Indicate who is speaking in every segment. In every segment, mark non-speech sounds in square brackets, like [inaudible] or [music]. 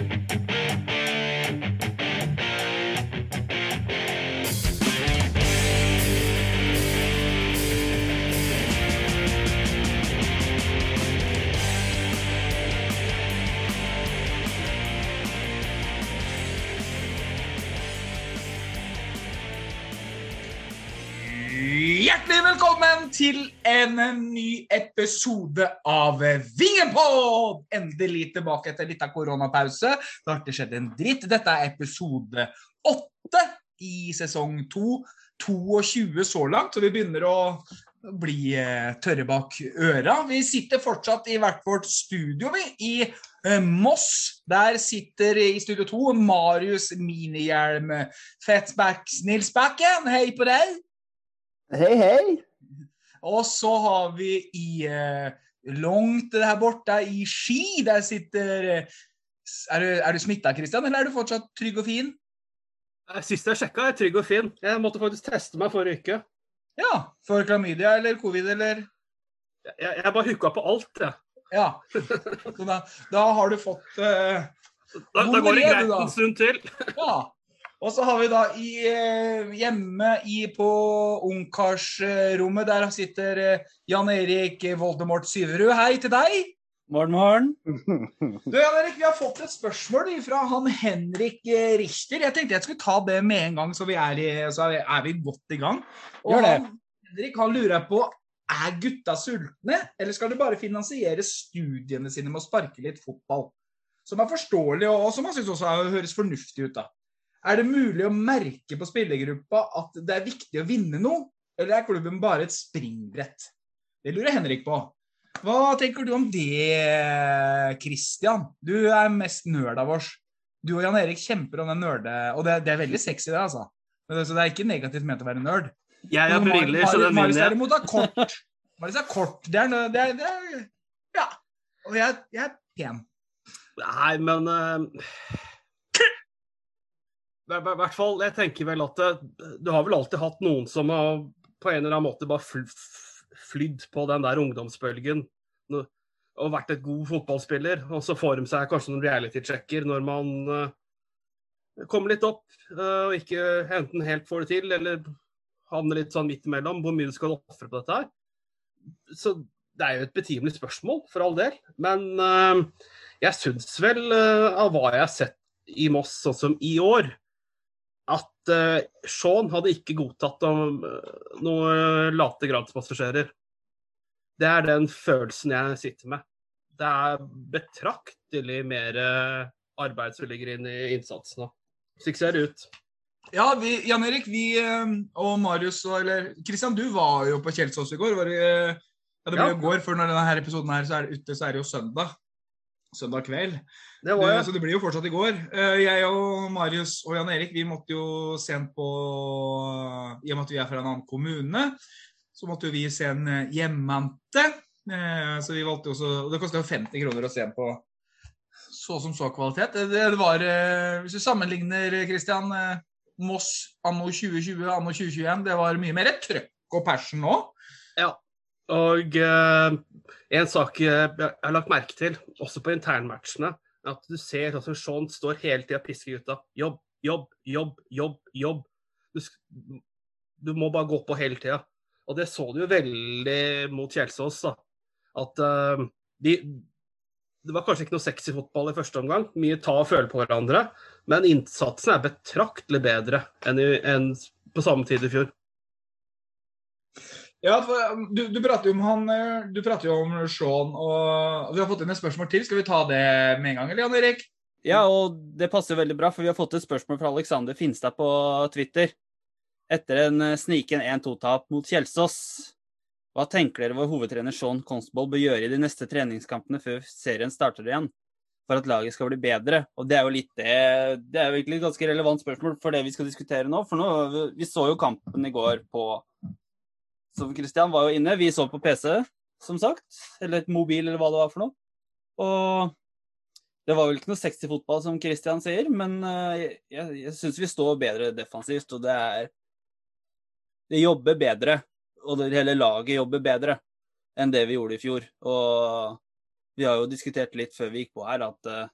Speaker 1: Thank you. Til en ny episode av Vingepod! Endelig tilbake etter litt av koronapause. Det har ikke skjedd en dritt. Dette er episode åtte i sesong to. 22 så langt, så vi begynner å bli eh, tørre bak øra. Vi sitter fortsatt i hvert vårt studio, vi, i eh, Moss. Der sitter i studio to Marius Minihjelm Fettbacks Nils Bakken. Hei på deg.
Speaker 2: Hei, hei.
Speaker 1: Og så har vi i eh, langt der borte i Ski, der sitter eh, Er du, er du smitta, Christian, eller er du fortsatt trygg og fin?
Speaker 3: Eh, Sist jeg sjekka, er jeg trygg og fin. Jeg måtte faktisk teste meg forrige uke.
Speaker 1: Ja. For klamydia eller covid eller
Speaker 3: Jeg, jeg bare hooka på alt, jeg.
Speaker 1: Ja. [laughs] Så da, da har du fått eh,
Speaker 3: Da, da går det greit en stund til.
Speaker 1: Ja. Og så har vi da i, eh, hjemme i, på ungkarsrommet, der sitter eh, Jan Erik Voldemort Syverud. Hei til deg.
Speaker 4: Morgen, morgen.
Speaker 1: Du, Jan Erik, Vi har fått et spørsmål fra han Henrik eh, Richter. Jeg tenkte jeg skulle ta det med en gang, så, vi er, i, så er vi- godt i gang. Og
Speaker 4: Gjør det.
Speaker 1: Han, Henrik han lurer på er gutta sultne, eller skal de bare finansiere studiene sine med å sparke litt fotball? Som er forståelig, og som han syns også høres fornuftig ut. da. Er det mulig å merke på spillergruppa at det er viktig å vinne noe, eller er klubben bare et springbrett? Det lurer Henrik på. Hva tenker du om det, Christian? Du er mest nerd av oss. Du og Jan Erik kjemper om den nerde... Og det, det er veldig sexy, det, altså. Men så det er ikke negativt ment å være nerd.
Speaker 3: Jeg har briller, så
Speaker 1: det
Speaker 3: mener jeg.
Speaker 1: Marius derimot har kort. Marius er kort. Det er, det er, det er Ja. Og jeg, jeg er pen.
Speaker 3: Nei, men hver- hvert fall, jeg tenker vel at det, du har vel alltid hatt noen som har på en eller annen måte bare fl flydd på den der ungdomsbølgen og vært et god fotballspiller. Og så får de seg kanskje noen reality-sjekker når man eh, kommer litt opp eh, og ikke enten helt får det til, eller havner litt sånn midt imellom. Hvor mye du skal ofre på dette her. Så det er jo et betimelig spørsmål, for all del. Men eh, jeg syns vel, eh, av hva jeg har sett i Moss sånn som i år, at uh, Shaun hadde ikke godtatt om, noen noe late gradspassasjerer. Det er den følelsen jeg sitter med. Det er betraktelig mer eh, arbeid som ligger inn i innsatsen. Slik ser det ut.
Speaker 1: Ja, vi, Jan Erik vi, eh, og Marius og eller Christian, du var jo på Kjelsås i går. Var det, eh, ja, det ble
Speaker 3: Ja.
Speaker 1: i går, for når denne her episoden her så er det ute, så er det jo søndag. Søndag kveld.
Speaker 3: Det var ja.
Speaker 1: så det blir jo fortsatt i går. Eh, Jeg og Marius og Jan Erik vi måtte jo sent på I og med at vi er fra en annen kommune, så måtte jo vi se en eh. Eh, Så vi valgte jo også og Det kosta jo 50 kroner å se en på så som så kvalitet. Det, var Hvis du sammenligner, Christian, Moss anno 2020 anno 2021, det var mye mer trøkk og passion nå.
Speaker 3: Og eh, en sak jeg har lagt merke til, også på internmatchene, at du ser at Sean står hele tida og pisker gutta. Jobb, jobb, jobb, jobb, jobb. Du, du må bare gå på hele tida. Og det så du jo veldig mot Kjelsås. da. At eh, de Det var kanskje ikke noe sexy fotball i første omgang. Mye ta og føle på hverandre. Men innsatsen er betraktelig bedre enn, i, enn på samme tid i fjor.
Speaker 1: Ja, um, du, du prater jo om han eh, Du prater jo om Sean og vi har fått inn et spørsmål til. Skal vi ta det med en gang, eller Jan Erik?
Speaker 4: Ja, og det passer veldig bra, for vi har fått et spørsmål fra Alexander Finstad på Twitter. Etter en eh, sniken 1-2-tap mot Kjelsås. Hva tenker dere vår hovedtrener Sean Constable bør gjøre i de neste treningskampene før serien starter igjen? For at laget skal bli bedre. Og det er jo litt det Det er jo egentlig et ganske relevant spørsmål for det vi skal diskutere nå. For nå, vi så jo kampen i går på Som Christian var jo inne, vi så på PC, som sagt. Eller et mobil, eller hva det var for noe. Og det var vel ikke noe sexy fotball, som Christian sier, men eh, jeg, jeg syns vi står bedre defensivt, og det er Det jobber bedre, og det hele laget jobber bedre enn det vi gjorde i fjor. Og vi har jo diskutert litt før vi gikk på her, at eh,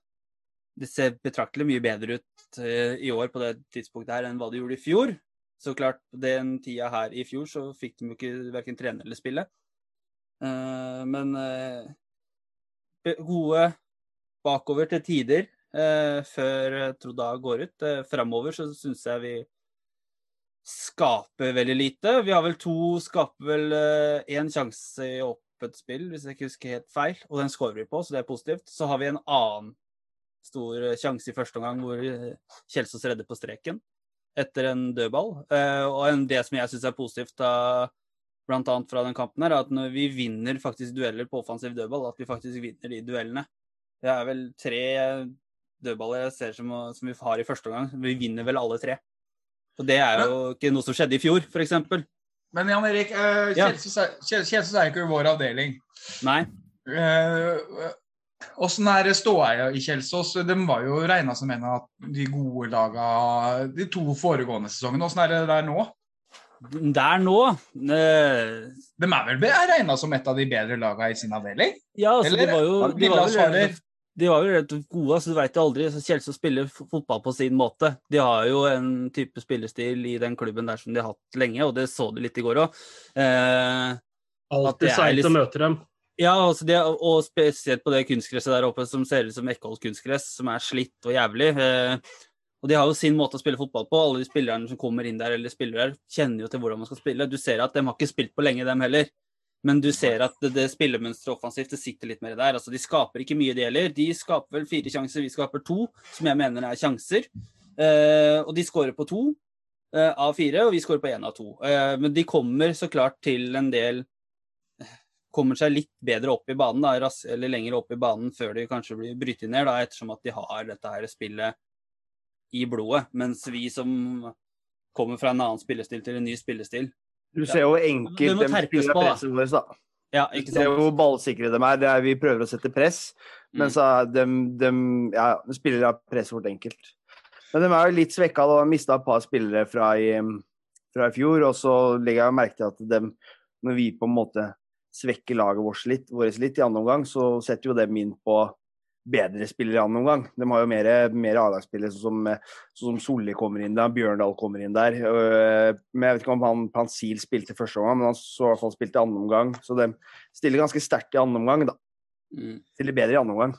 Speaker 4: det ser betraktelig mye bedre ut eh, i år på det tidspunktet her enn hva det gjorde i fjor. Så klart, den tida her i fjor så fikk de jo ikke verken trene eller spille. Eh, men eh, gode bakover til tider eh, før Troda går ut. Eh, Framover så syns jeg vi skaper veldig lite. Vi har vel to Skaper vel én sjanse i åpent spill, hvis jeg ikke husker helt feil, og den skårer vi på, så det er positivt. Så har vi en annen stor sjanse i første omgang hvor Kjelsås redder på streken etter en dødball. Eh, og det som jeg syns er positivt, da, blant annet fra den kampen, her, er at når vi vinner faktisk dueller på offensiv dødball, at vi faktisk vinner de duellene. Det er vel tre dødballer jeg ser som, som vi har i første omgang. Vi vinner vel alle tre. Og det er jo ikke noe som skjedde i fjor, f.eks.
Speaker 1: Men Jan Erik, eh, Kjelsås er, er ikke vår avdeling.
Speaker 4: Nei.
Speaker 1: Åssen er ståa i Kjelsås? De var jo regna som en av de gode laga de to foregående sesongene. Åssen er det der nå?
Speaker 4: Der nå eh,
Speaker 1: De er vel regna som et av de bedre laga i sin avdeling?
Speaker 4: Ja, altså,
Speaker 1: Eller?
Speaker 4: de var jo, de var
Speaker 1: svarer.
Speaker 4: de var jo relativt gode. altså Du veit jo aldri. så Kjelsås spiller fotball på sin måte. De har jo en type spillestil i den klubben der som de har hatt lenge, og det så du litt i går òg. Eh,
Speaker 3: Alltid seigt å møte dem.
Speaker 4: Ja, altså det, og spesielt på det kunstgresset der oppe som ser ut som Eckholt kunstgress, som er slitt og jævlig. Eh, og de har jo sin måte å spille fotball på. Alle de spillerne som kommer inn der eller spiller der, kjenner jo til hvordan man skal spille. Du ser at de har ikke spilt på lenge, dem heller. Men du ser at det, det spillemønsteret offensivt det sitter litt mer der. Altså, de skaper ikke mye, de heller. De skaper vel fire sjanser, vi skaper to, som jeg mener er sjanser. Eh, og de skårer på to eh, av fire, og vi skårer på én av to. Eh, men de kommer så klart til en del Kommer seg litt bedre opp i banen, da, eller lenger opp i banen før de kanskje blir brytet ned, da, ettersom at de har dette her spillet i blodet. Mens vi som kommer fra en annen spillestil til en ny spillestil
Speaker 2: Du ser jo enkelt
Speaker 4: de
Speaker 2: dem spiller presset vårt, da.
Speaker 4: Ja,
Speaker 2: Du ser jo hvor ballsikre de er. Det er. Vi prøver å sette press, men
Speaker 4: Mm.
Speaker 2: så er de, de, ja, de spiller av presset vårt enkelt. Men de er jo litt svekka og har mista et par spillere fra i, fra i fjor. Og så legger jeg merke til at de, når vi på en måte svekker laget vårt litt, vårt litt i andre omgang, så setter jo dem inn på bedre spillere i andre omgang. De har jo mer, mer A-lagsspillere, sånn som, sånn som Solli kommer inn der, Bjørndal kommer inn der. Øh, Men jeg vet ikke om han Pansil spilte første omgang, men han så i hvert fall spilte i andre omgang. Så de stiller ganske sterkt i andre omgang, da.
Speaker 4: Mm.
Speaker 2: Stiller bedre i andre omgang.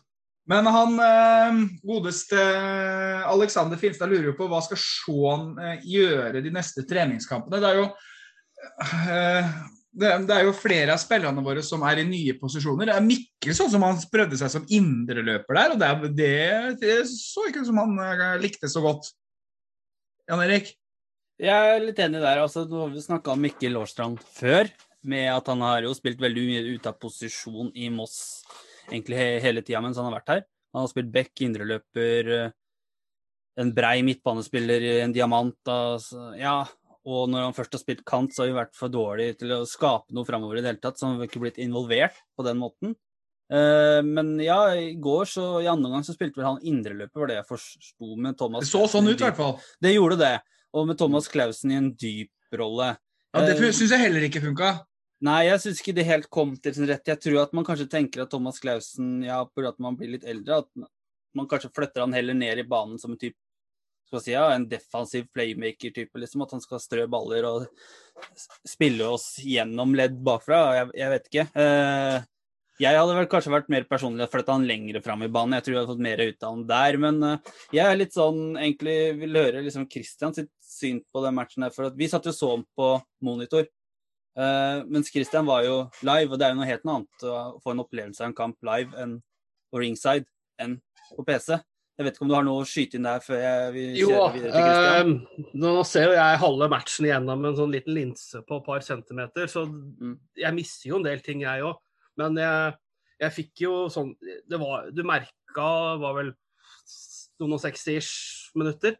Speaker 1: Men han eh, godeste Alexander Finstad lurer jo på hva skal Shaun eh, gjøre de neste treningskampene. Det er jo eh, det, det er jo flere av spillerne våre som er i nye posisjoner. Det er Mikkel sånn som han prøvde seg som indreløper der, og det, det, det så ikke ut som han eh, likte så godt. Jan Erik?
Speaker 4: Jeg er litt enig der. altså Nå har vi snakka om Mikkel Årstrand før, med at han har jo spilt veldig mye ut av posisjon i Moss egentlig he hele tida mens han har vært her. Han har spilt back, indreløper, eh, en brei midtbanespiller, en diamant. Altså, ja, og når han først har spilt kant, så har vi vært for dårlig til å skape noe framover i det hele tatt. Så han har ikke blitt involvert på den måten. Eh, men ja, i går så i andre omgang så spilte vel han indreløper, var det jeg forsto med Thomas.
Speaker 1: Det så sånn ut, i hvert fall.
Speaker 4: det gjorde det. Og med Thomas Clausen i en dyp rolle.
Speaker 1: Ja, det
Speaker 4: Eh,
Speaker 1: syns jeg heller ikke funka.
Speaker 4: Nei, jeg syns ikke det helt kom til sin rett. Jeg tror at man kanskje tenker at Thomas Clausen, ja, pga. at man blir litt eldre, at man kanskje flytter han heller ned i banen som en type skal si, ja, en defensiv playmaker-type. liksom, At han skal strø baller og spille oss gjennom ledd bakfra. Jeg, jeg vet ikke. Eh, jeg hadde vel kanskje vært mer personlig og flytta han lengre fram i banen. Jeg tror jeg hadde fått mer ut av han der. Men eh, jeg er litt sånn, egentlig vil høre liksom Christian syn på den matchen her. For vi satt jo så på monitor. Eh, mens Christian var jo live, og det er jo noe helt annet å få en opplevelse av en kamp live enn på ringside enn på PC. Jeg vet ikke om du har noe å skyte inn der før jeg vil
Speaker 3: Jo,
Speaker 4: videre til Christian?
Speaker 3: eh, nå ser jo jeg halve matchen igjennom med en sånn liten linse på et par centimeter, så
Speaker 4: Mm.
Speaker 3: jeg mister jo en del ting, jeg òg. Men jeg, jeg fikk jo sånn det var, Du merka var vel noen og 60-ish minutter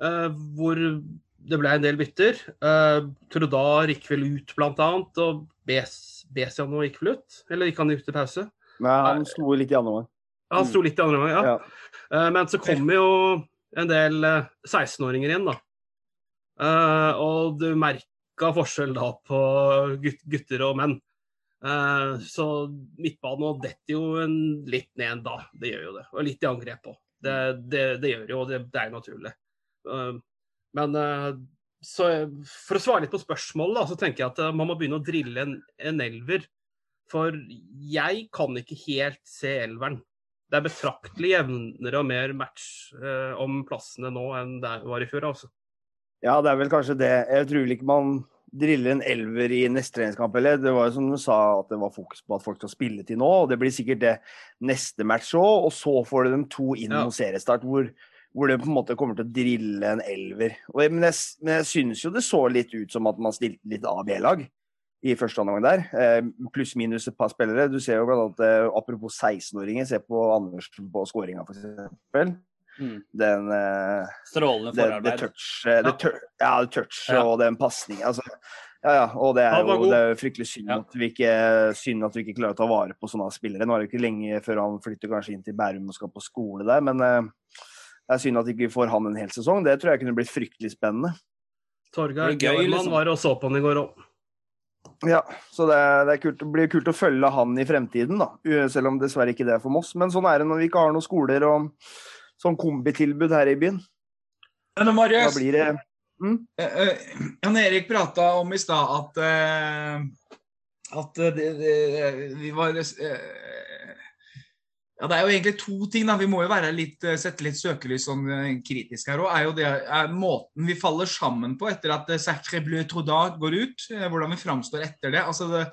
Speaker 3: uh, hvor det ble en del bytter. Uh, Trudar gikk vel ut, blant annet, og Bes- Besian gikk vel ut? Eller gikk han ut til pause?
Speaker 2: Nei, han slo litt i andre omgang.
Speaker 3: Han sto litt i andre omgang, ja.
Speaker 2: Ja.
Speaker 3: Eh, Men så kommer jo en del eh, 16-åringer igjen, da. Eh, og du merka forskjell da på gutter og menn. Eh, så midtbanen detter jo en litt ned da, det gjør jo det. Og litt i angrep òg. Det, det, det gjør jo, og det, det er naturlig. Men så, for å svare litt på spørsmålet, da, så tenker jeg at man må begynne å drille en, en elver. For jeg kan ikke helt se elveren. Det er betraktelig jevnere og mer match om plassene nå enn det var i fjor. altså.
Speaker 2: Ja, det er vel kanskje det. Jeg tror ikke man driller en elver i neste treningskamp heller. Det var jo som du sa, at det var fokus på at folk skal spille til nå. og Det blir sikkert det neste match òg. Og så får du dem to inn ja. mot seriestart, hvor, hvor det på en måte kommer til å drille en elver. Og, men jeg, men jeg synes jo det så litt ut som at man stilte litt A- B-lag i første omgang der. Eh, Pluss-minus et par spillere. Du ser jo blant annet, eh, apropos 16-åringer, se på Andersen på skåringa, f.eks. Mm. Den uh,
Speaker 4: Strålende forarbeid.
Speaker 2: Det, det touch, eh, det tur, ja, det touch ja. og den pasninga. Altså. Ja, ja, og det er jo det er fryktelig synd, ja. at vi ikke, synd at vi ikke klarer å ta vare på sånne spillere. Nå er det ikke lenge før han flytter kanskje inn til Bærum og skal på skole der, men uh, det er synd at vi ikke får han en hel sesong. Det tror jeg kunne blitt fryktelig spennende.
Speaker 3: Torgeir Gøyland liksom. var og så på han i går òg.
Speaker 2: Ja, så det, det kult, blir kult å følge han i fremtiden, da. Selv om dessverre ikke det er for Moss. Men sånn er det når vi ikke har noen skoler og sånn kombitilbud her i byen.
Speaker 1: Men Marius,
Speaker 2: da blir det mm?
Speaker 1: Jan Erik prata om i stad at uh, at det, det, vi var ja, Det er jo egentlig to ting. da, Vi må jo litt, sette litt søkelys sånn kritisk her òg. Er jo det er måten vi faller sammen på etter at Sacre Bleu Troudard går ut. Hvordan vi framstår etter det. altså det,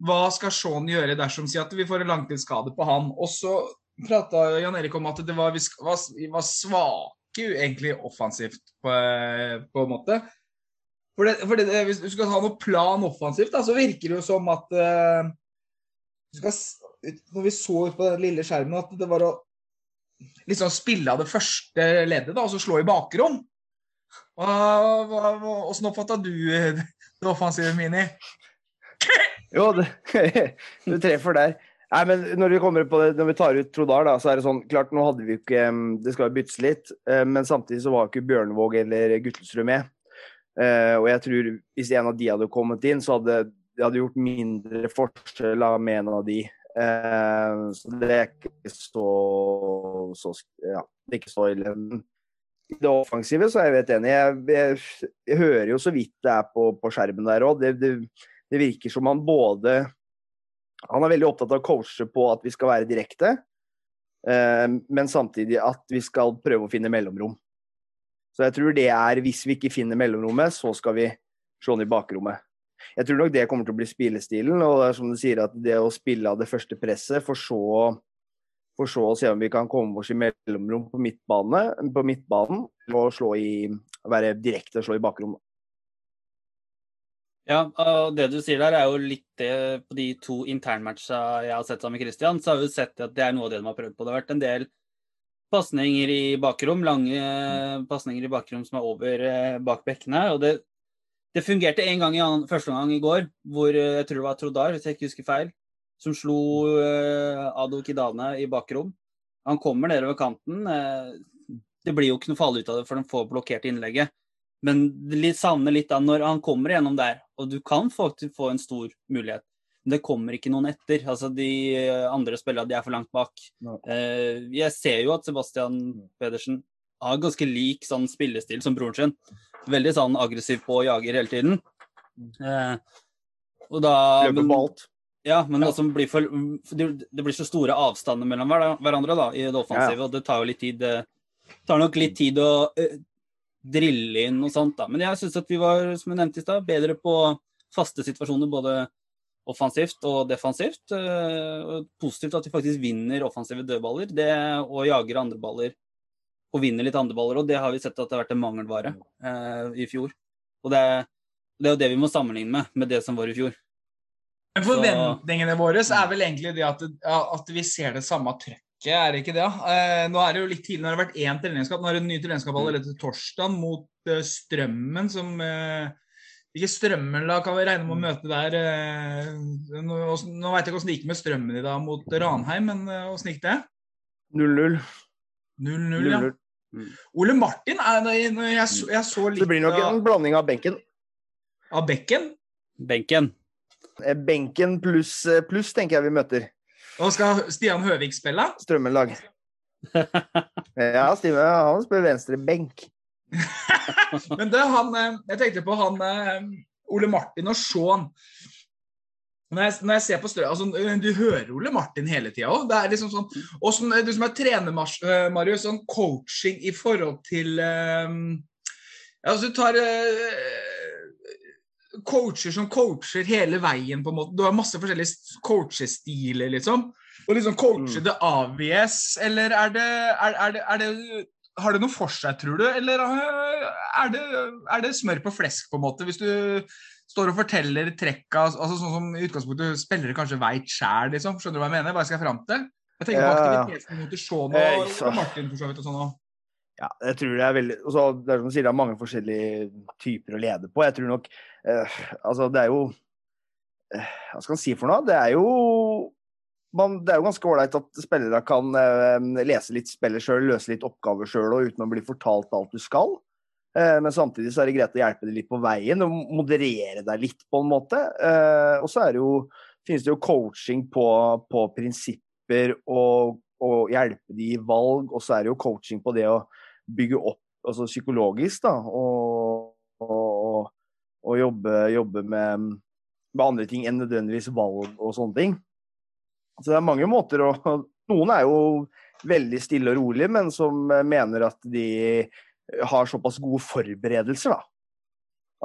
Speaker 1: Hva skal Shaun gjøre dersom si at vi får en langtidsskade på han? Og så prata Jan Erik om at det var, vi var, vi var svake egentlig offensivt, på, på en måte. For, det, for det, Hvis du skal ha noe plan offensivt, da, så virker det jo som at uh, skal, Når vi så ut på den lille skjermen at det var å liksom spille av det første leddet da, og så slå i bakrom. Åssen oppfatta du det offensive, Mini?
Speaker 2: jo, det, [laughs] du treffer der. Nei, men når vi det, når vi tar ut Trodal, da, så er det sånn Klart, nå hadde vi ikke Det skal jo byttes litt, eh, men samtidig så var ikke Bjørnevåg eller Guttelsrud med. Eh, og jeg tror hvis en av de hadde kommet inn, så hadde det hadde gjort mindre forskjell med en av de. Eh, så det er ikke så, så Ja, det er ikke så ille. I det offensive så er jeg helt enig. Jeg, jeg, jeg, hører jo så vidt det er på, på skjermen der òg. Det, det, det virker som han både han er veldig opptatt av å coache på at vi skal være direkte, eh, men samtidig at vi skal prøve å finne mellomrom. Så jeg tror det er Hvis vi ikke finner mellomrommet, så skal vi slå ned bakrommet. Jeg tror nok det kommer til å bli spillestilen. Og det er som du sier, at det å spille av det første presset, for så, for så å se om vi kan komme oss i mellomrom på, midtbane, på midtbanen og slå i, være direkte og slå i bakrom.
Speaker 4: Ja, og det du sier der er jo litt det på de to internmatcha jeg har sett sammen med Christian, så har vi sett at det er noe av det de har prøvd på. Det har vært en del pasninger i bakrom, lange pasninger i bakrom som er over eh, bak bekkene. og det, det fungerte en gang i annen, første gang i går, hvor eh, jeg tror det var Trodar, hvis jeg ikke husker feil, som slo uh, Ado Kidane i bakrom. Han kommer nedover kanten. Uh, det blir jo ikke noe farlig ut av det, for de får blokkert innlegget. Men det savner litt da når han kommer gjennom der, og du kan faktisk få en stor mulighet. Men det kommer ikke noen etter. altså De andre spillerne de er for langt bak. Eh, jeg ser jo at Sebastian Pedersen har ganske lik sånn spillestil som broren sin. Veldig sånn aggressiv på og jager hele tiden. Eh, og da
Speaker 2: Løper på alt.
Speaker 4: Ja, men ja. Blir for, det blir så store avstander mellom hverandre da, i det offensive, ja. og det tar jo litt tid. Det tar nok litt tid å drille inn og sånt. da. Men jeg syns at vi var som jeg nevnte i sted, bedre på faste situasjoner både offensivt og defensivt. Eh, og positivt at vi faktisk vinner offensive dødballer det, og jager andre baller og vinner litt andre baller. Og det har vi sett at det har vært en mangelvare eh, i fjor. Og det, det er jo det vi må sammenligne med, med det som var i fjor.
Speaker 1: Men Forventningene våre er vel egentlig det at, at vi ser det samme trøkket er det ikke det? Eh, nå er det jo litt tidlig, nå har det vært én treningskamp. Nå er det en ny treningskamp allerede til torsdag mot uh, Strømmen, som uh, Ikke Strømmen da kan vi regne med å møte der. Uh, nå nå veit jeg ikke åssen det gikk med Strømmen i dag mot Ranheim, men åssen gikk det?
Speaker 2: 0-0.
Speaker 1: 0-0, ja. Mm. Ole Martin er, jeg, så, jeg så litt
Speaker 2: Det blir nok en blanding av benken.
Speaker 1: Av bekken?
Speaker 4: Benken.
Speaker 2: Benken pluss plus, tenker jeg vi møter.
Speaker 1: Og skal Stian Høvik spille?
Speaker 2: Strømmelag. [laughs] Ja, Stine han spiller venstre benk. [laughs]
Speaker 1: Men det, han eh, Jeg tenkte på han eh, Ole Martin og Shaun. Når jeg, når jeg ser på Stø, altså, Du hører Ole Martin hele tida òg. Liksom sånn Og som, du som er trener, eh, Marius, sånn coaching i forhold til um, altså, Du tar uh, coacher som coacher hele veien, på en måte. Du har masse forskjellige coachestiler, liksom. Og liksom coache
Speaker 2: Mm.
Speaker 1: det avgjøres, eller er det, er, er det, er det Har det noe for seg, tror du, eller eh, er det, er det smør på flesk, på en måte? Hvis du står og forteller trekka altså sånn som i utgangspunktet spillere kanskje veit sjæl, liksom. Skjønner du hva jeg mener? Hva jeg skal fram til? Jeg tenker på
Speaker 2: Ja, ja.
Speaker 1: aktivitetsnivået til Shaun
Speaker 2: Eh,
Speaker 1: og og Martin for så vidt og sånn òg.
Speaker 2: Ja, jeg tror det er veldig også, Det er som du sier, det er mange forskjellige typer å lede på. Jeg tror nok eh, Altså, det er jo eh, Hva skal man si for noe? Det er jo man, Det er jo ganske ålreit at spillere kan eh, lese litt spillet sjøl, løse litt oppgaver sjøl og uten å bli fortalt alt du skal. Eh, men samtidig så er det greit å hjelpe deg litt på veien og moderere deg litt, på en måte. Eh, og så er det jo, finnes det jo coaching på, på prinsipper og, og hjelpe de i valg, og så er det jo coaching på det å bygge opp altså psykologisk, da, og, og, og jobbe, jobbe med, med andre ting enn nødvendigvis valg og sånne ting. Så det er mange måter å Noen er jo veldig stille og rolig, men som mener at de har såpass gode forberedelser, da.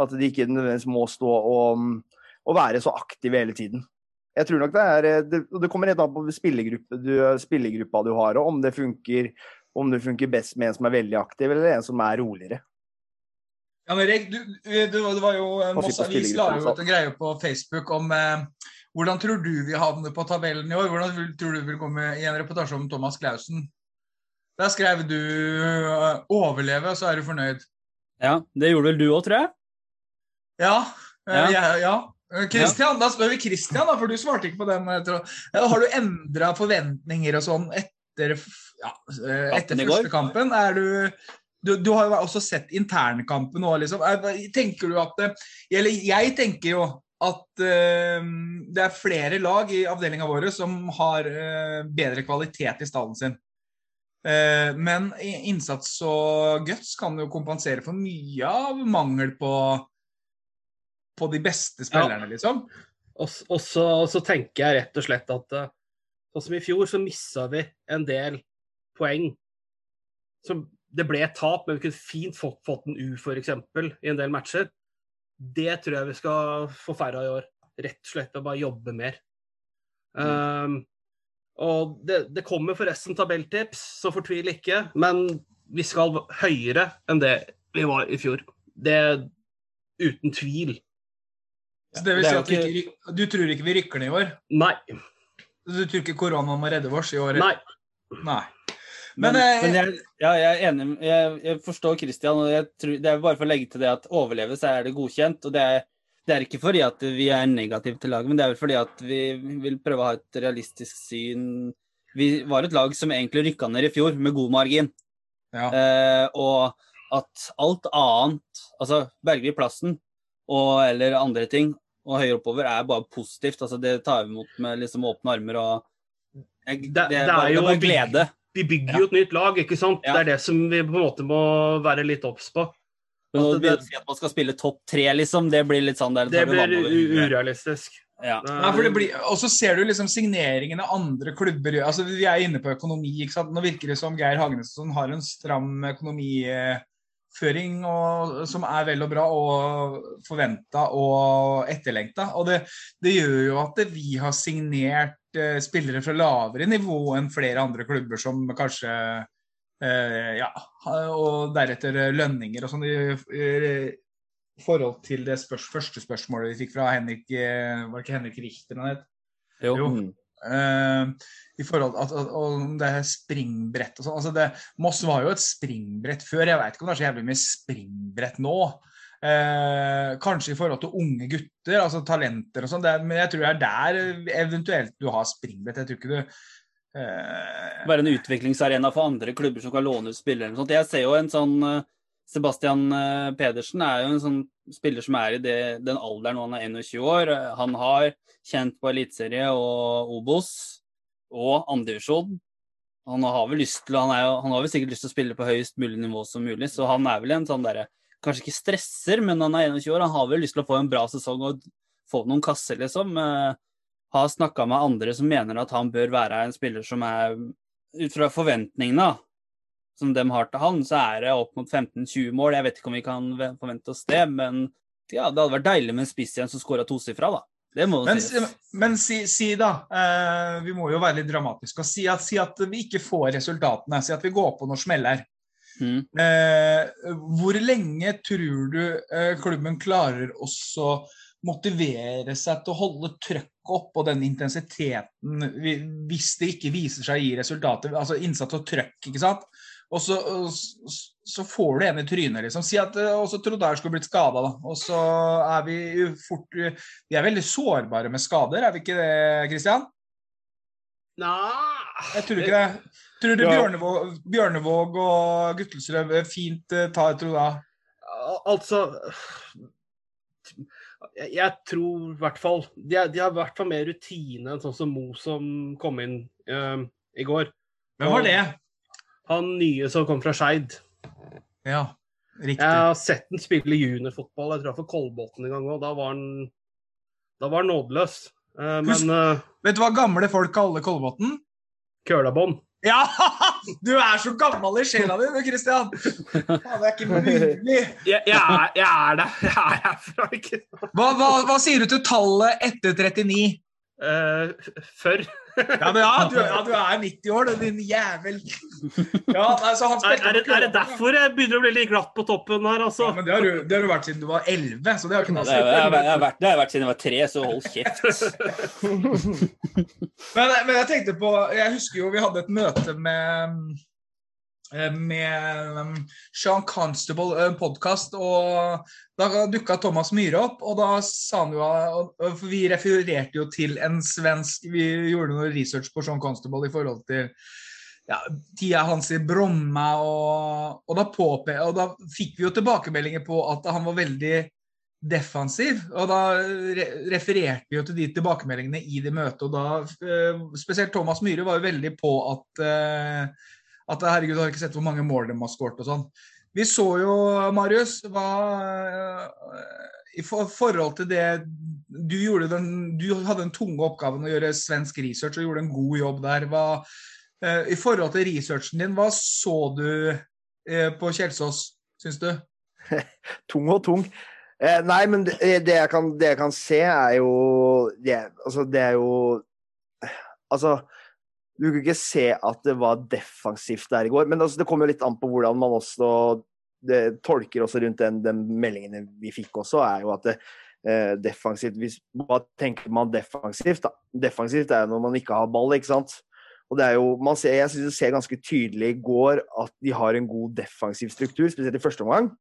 Speaker 2: At de ikke nødvendigvis må stå og, og være så aktive hele tiden. Jeg tror nok det er Det, det kommer helt an på spillergruppe du, spillergruppa du har, og om det funker om det funker best med en som er veldig aktiv, eller en som er roligere.
Speaker 1: Jan Erik, du, du, det var jo eh, Moss Avis la jo ut en greie på Facebook om eh, hvordan tror du vi havner på tabellen i år? Hvordan tror du vi vil komme i en reportasje om Thomas Clausen? Der skrev du eh, 'overleve', så er du fornøyd.
Speaker 4: Ja, det gjorde vel du òg, tror jeg?
Speaker 1: Ja. eh,
Speaker 4: Ja.
Speaker 1: ja, ja. Christian, da spør vi Christian, da, for du svarte ikke på den. Har du endra forventninger og sånn etter, ja, etter første kampen? Er du, du, du har jo også sett internkampen nå, liksom. Er- Tenker du at det- Eller jeg tenker jo at uh, det er flere lag i avdelinga vår som har uh, bedre kvalitet i stallen sin. Eh, men innsats og guts kan jo kompensere for mye av mangel på på de beste spillerne, liksom.
Speaker 3: Og, så, tenker jeg rett og slett at eh, sånn som i fjor, så missa vi en del poeng. Så det ble et tap, men vi kunne fint fått, fått en U, f.eks., i en del matcher. Det tror jeg vi skal få færre av i år. Rett og slett å bare jobbe mer. Um, og det, det kommer forresten tabelltips, så fortvil ikke. Men vi skal høyere enn det vi var i fjor. Det er uten tvil.
Speaker 1: Så det vil si at vi ikke, du tror ikke vi rykker ned i år?
Speaker 3: Nei.
Speaker 1: Du tror ikke koronaen må redde oss i år?
Speaker 3: Nei.
Speaker 1: Nei.
Speaker 4: Men,
Speaker 1: Men, eh,
Speaker 4: men jeg, ja, jeg er enig. Jeg, jeg forstår Christian. og jeg tror, Det er bare for å legge til det at overleve, så er det godkjent. og det er, det er ikke fordi at vi er negative til laget, men det er vel fordi at vi vil prøve å ha et realistisk syn. Vi var et lag som egentlig rykka ned i fjor, med god margin.
Speaker 1: Ja.
Speaker 4: Eh, og at alt annet, altså berger vi plassen og, eller andre ting, og høyere oppover, er bare positivt. altså Det tar vi imot med liksom åpne armer. og jeg, det,
Speaker 3: Det- det
Speaker 4: er bare, det
Speaker 3: jo
Speaker 4: er bare glede.
Speaker 3: Vi bygger jo et nytt lag, ikke sant?
Speaker 4: Ja.
Speaker 3: Det er det som vi på en måte må være litt obs på.
Speaker 4: Men å
Speaker 3: det-
Speaker 4: si at man skal spille topp tre, liksom, det blir litt sånn der,
Speaker 3: Det blir urealistisk.
Speaker 4: Ja.
Speaker 1: Nei, for det blir, og så ser du liksom signeringene andre klubber gjør. Altså, Vi er inne på økonomi. ikke sant? Nå virker det som Geir Hagnesson har en stram økonomiføring og, som er vel og bra og forventa og etterlengta. Og det, det gjør jo at vi har signert eh, spillere fra lavere nivå enn flere andre klubber som kanskje eh, Ja, og deretter lønninger og sånn. i- forhold til det spørs, første spørsmålet vi fikk fra Henrik eh, Var det ikke Henrik Richter han het?
Speaker 4: Jo.
Speaker 1: Jo. Eh, I forhold at, at, om det er springbrett og sånn. Altså det, Moss var jo et springbrett før. Jeg veit ikke om det er så jævlig mye springbrett nå. Eh, kanskje i forhold til unge gutter, altså talenter og sånn. Men jeg tror det er der eventuelt du har springbrett. Jeg tror ikke du eh,
Speaker 4: Være en utviklingsarena for andre klubber som kan låne ut spillere. Jeg ser jo en sånn eh, Sebastian eh, Pedersen er jo en sånn spiller som er i det, den alderen når han er 21 år. Eh, Han har kjent på eliteserie og Obos og andredivisjon. han har vel lyst til han, jo, han har vel sikkert lyst til å spille på høyest mulig nivå som mulig, så han er vel en sånn derre Kanskje ikke stresser, men han er 21 år. Han har vel lyst til å få en bra sesong og få noen kasser, liksom. Har snakka med andre som mener at han bør være en spiller som er Ut fra forventningene som de har til han, så er det opp mot 15-20 mål. Jeg vet ikke om vi kan forvente oss det, men ja, det hadde vært deilig med en spiss igjen som skåra tosifra, da. Det må
Speaker 1: Men,
Speaker 4: si,
Speaker 1: men si, si da, eh, vi må jo være litt dramatiske, og si at, si at vi ikke får resultatene. Si at vi går på noen smeller.
Speaker 4: Mm.
Speaker 1: Eh, hvor lenge tror du eh, klubben klarer også motivere seg til å holde trøkket opp og den intensiteten hvis det ikke viser seg å gi resultater? Altså innsats og trøkk, ikke sant? Og så, så får du en i trynet, liksom. Si at eh, også Trondheim skulle blitt skada, da. Og så er vi jo fort Vi er veldig sårbare med skader, er vi ikke det, Kristian?
Speaker 3: Nei
Speaker 1: Jeg tror ikke det. Tror du
Speaker 2: Ja.
Speaker 1: Bjørnevåg, Bjørnevåg og Guttelsrød fint eh, tar Trondheim?
Speaker 3: Al- Altså jeg, jeg tror i hvert fall de, de har i hvert fall mer rutine enn sånn som Mo som kom inn uh, i går.
Speaker 1: Hvem var det?
Speaker 3: Han nye som kom fra Skeid.
Speaker 1: Ja, riktig.
Speaker 3: Jeg har sett han spille juniorfotball, jeg tror jeg for Kolbotn en gang òg. Da var han da var han nådeløs. Uh,
Speaker 1: Husk-
Speaker 3: men uh,
Speaker 1: Vet du hva gamle folk kaller Kolbotn?
Speaker 3: kølabånd
Speaker 1: Ja! [laughs] Du er så gammel i sjela di, du, Kristian. Faen, Det er ikke mulig.
Speaker 3: jeg, jeg, er, jeg er det. Jeg er herfra, ikke
Speaker 1: Hva, hva, hva sier du til tallet etter 39?
Speaker 3: Uh, Før.
Speaker 1: Ja, men ja, [laughs] du, ja, du er 90 år, din jævel. [laughs] Ja, nei, så han
Speaker 3: Er, er, det, er det derfor jeg begynner å bli litt glatt på toppen her,
Speaker 1: Ja,
Speaker 3: altså?
Speaker 1: men det har, du, det har du vært siden du var 11, så det har ikke noe å
Speaker 4: Det det, har,
Speaker 1: si.
Speaker 4: det, har vært, vært siden jeg var tre, så hold kjeft. [laughs]
Speaker 1: Men, men jeg tenkte på Jeg husker jo vi hadde et møte med med um, Sean Constable, en podkast, og da dukka Thomas Myhre opp. Og da sa han jo For vi refererte jo til en svensk Vi gjorde noe research på Sean Constable i forhold til ja, tida hans i Bromma, og, og, da påpe, og da fikk vi jo tilbakemeldinger på at han var veldig defensiv. Og da re refererte vi jo til de tilbakemeldingene i det møtet, og da eh, Spesielt Thomas Myhre var jo veldig på at eh, at herregud, har ikke sett hvor mange mål de har skåret og sånn. Vi så jo, Marius, hva eh, I forhold til det du gjorde den, du hadde den tunge oppgaven å gjøre svensk research og gjorde en god jobb der. Hva, eh, I forhold til researchen din, hva så du eh, på Kjelsås, syns du? [laughs]
Speaker 2: tung og tung. Eh, nei, men det, det, jeg kan, det jeg kan se, er jo det, altså, det er jo Altså, du kunne ikke se at det var defensivt der i går. Men altså, det kommer jo litt an på hvordan man også tolker også rundt den, den meldingene vi fikk også, er jo at det, eh, defensivt hvis, Hva tenker man defensivt, da? Defensivt er jo når man ikke har ball, ikke sant? Og det er jo, man ser, Jeg syns du ser ganske tydelig i går at de har en god defensiv struktur, spesielt i første omgang.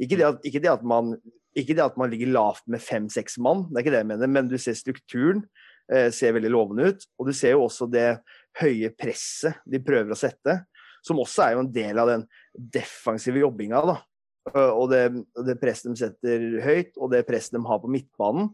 Speaker 2: Ikke det, at, ikke, det at man, ikke det at man ligger lavt med fem-seks mann, det er ikke det jeg mener, men du ser strukturen eh, ser veldig lovende ut. Og du ser jo også det høye presset de prøver å sette, som også er jo en del av den defensive jobbinga. da. Eh, Og det, det presset de setter høyt, og det presset de har på midtbanen.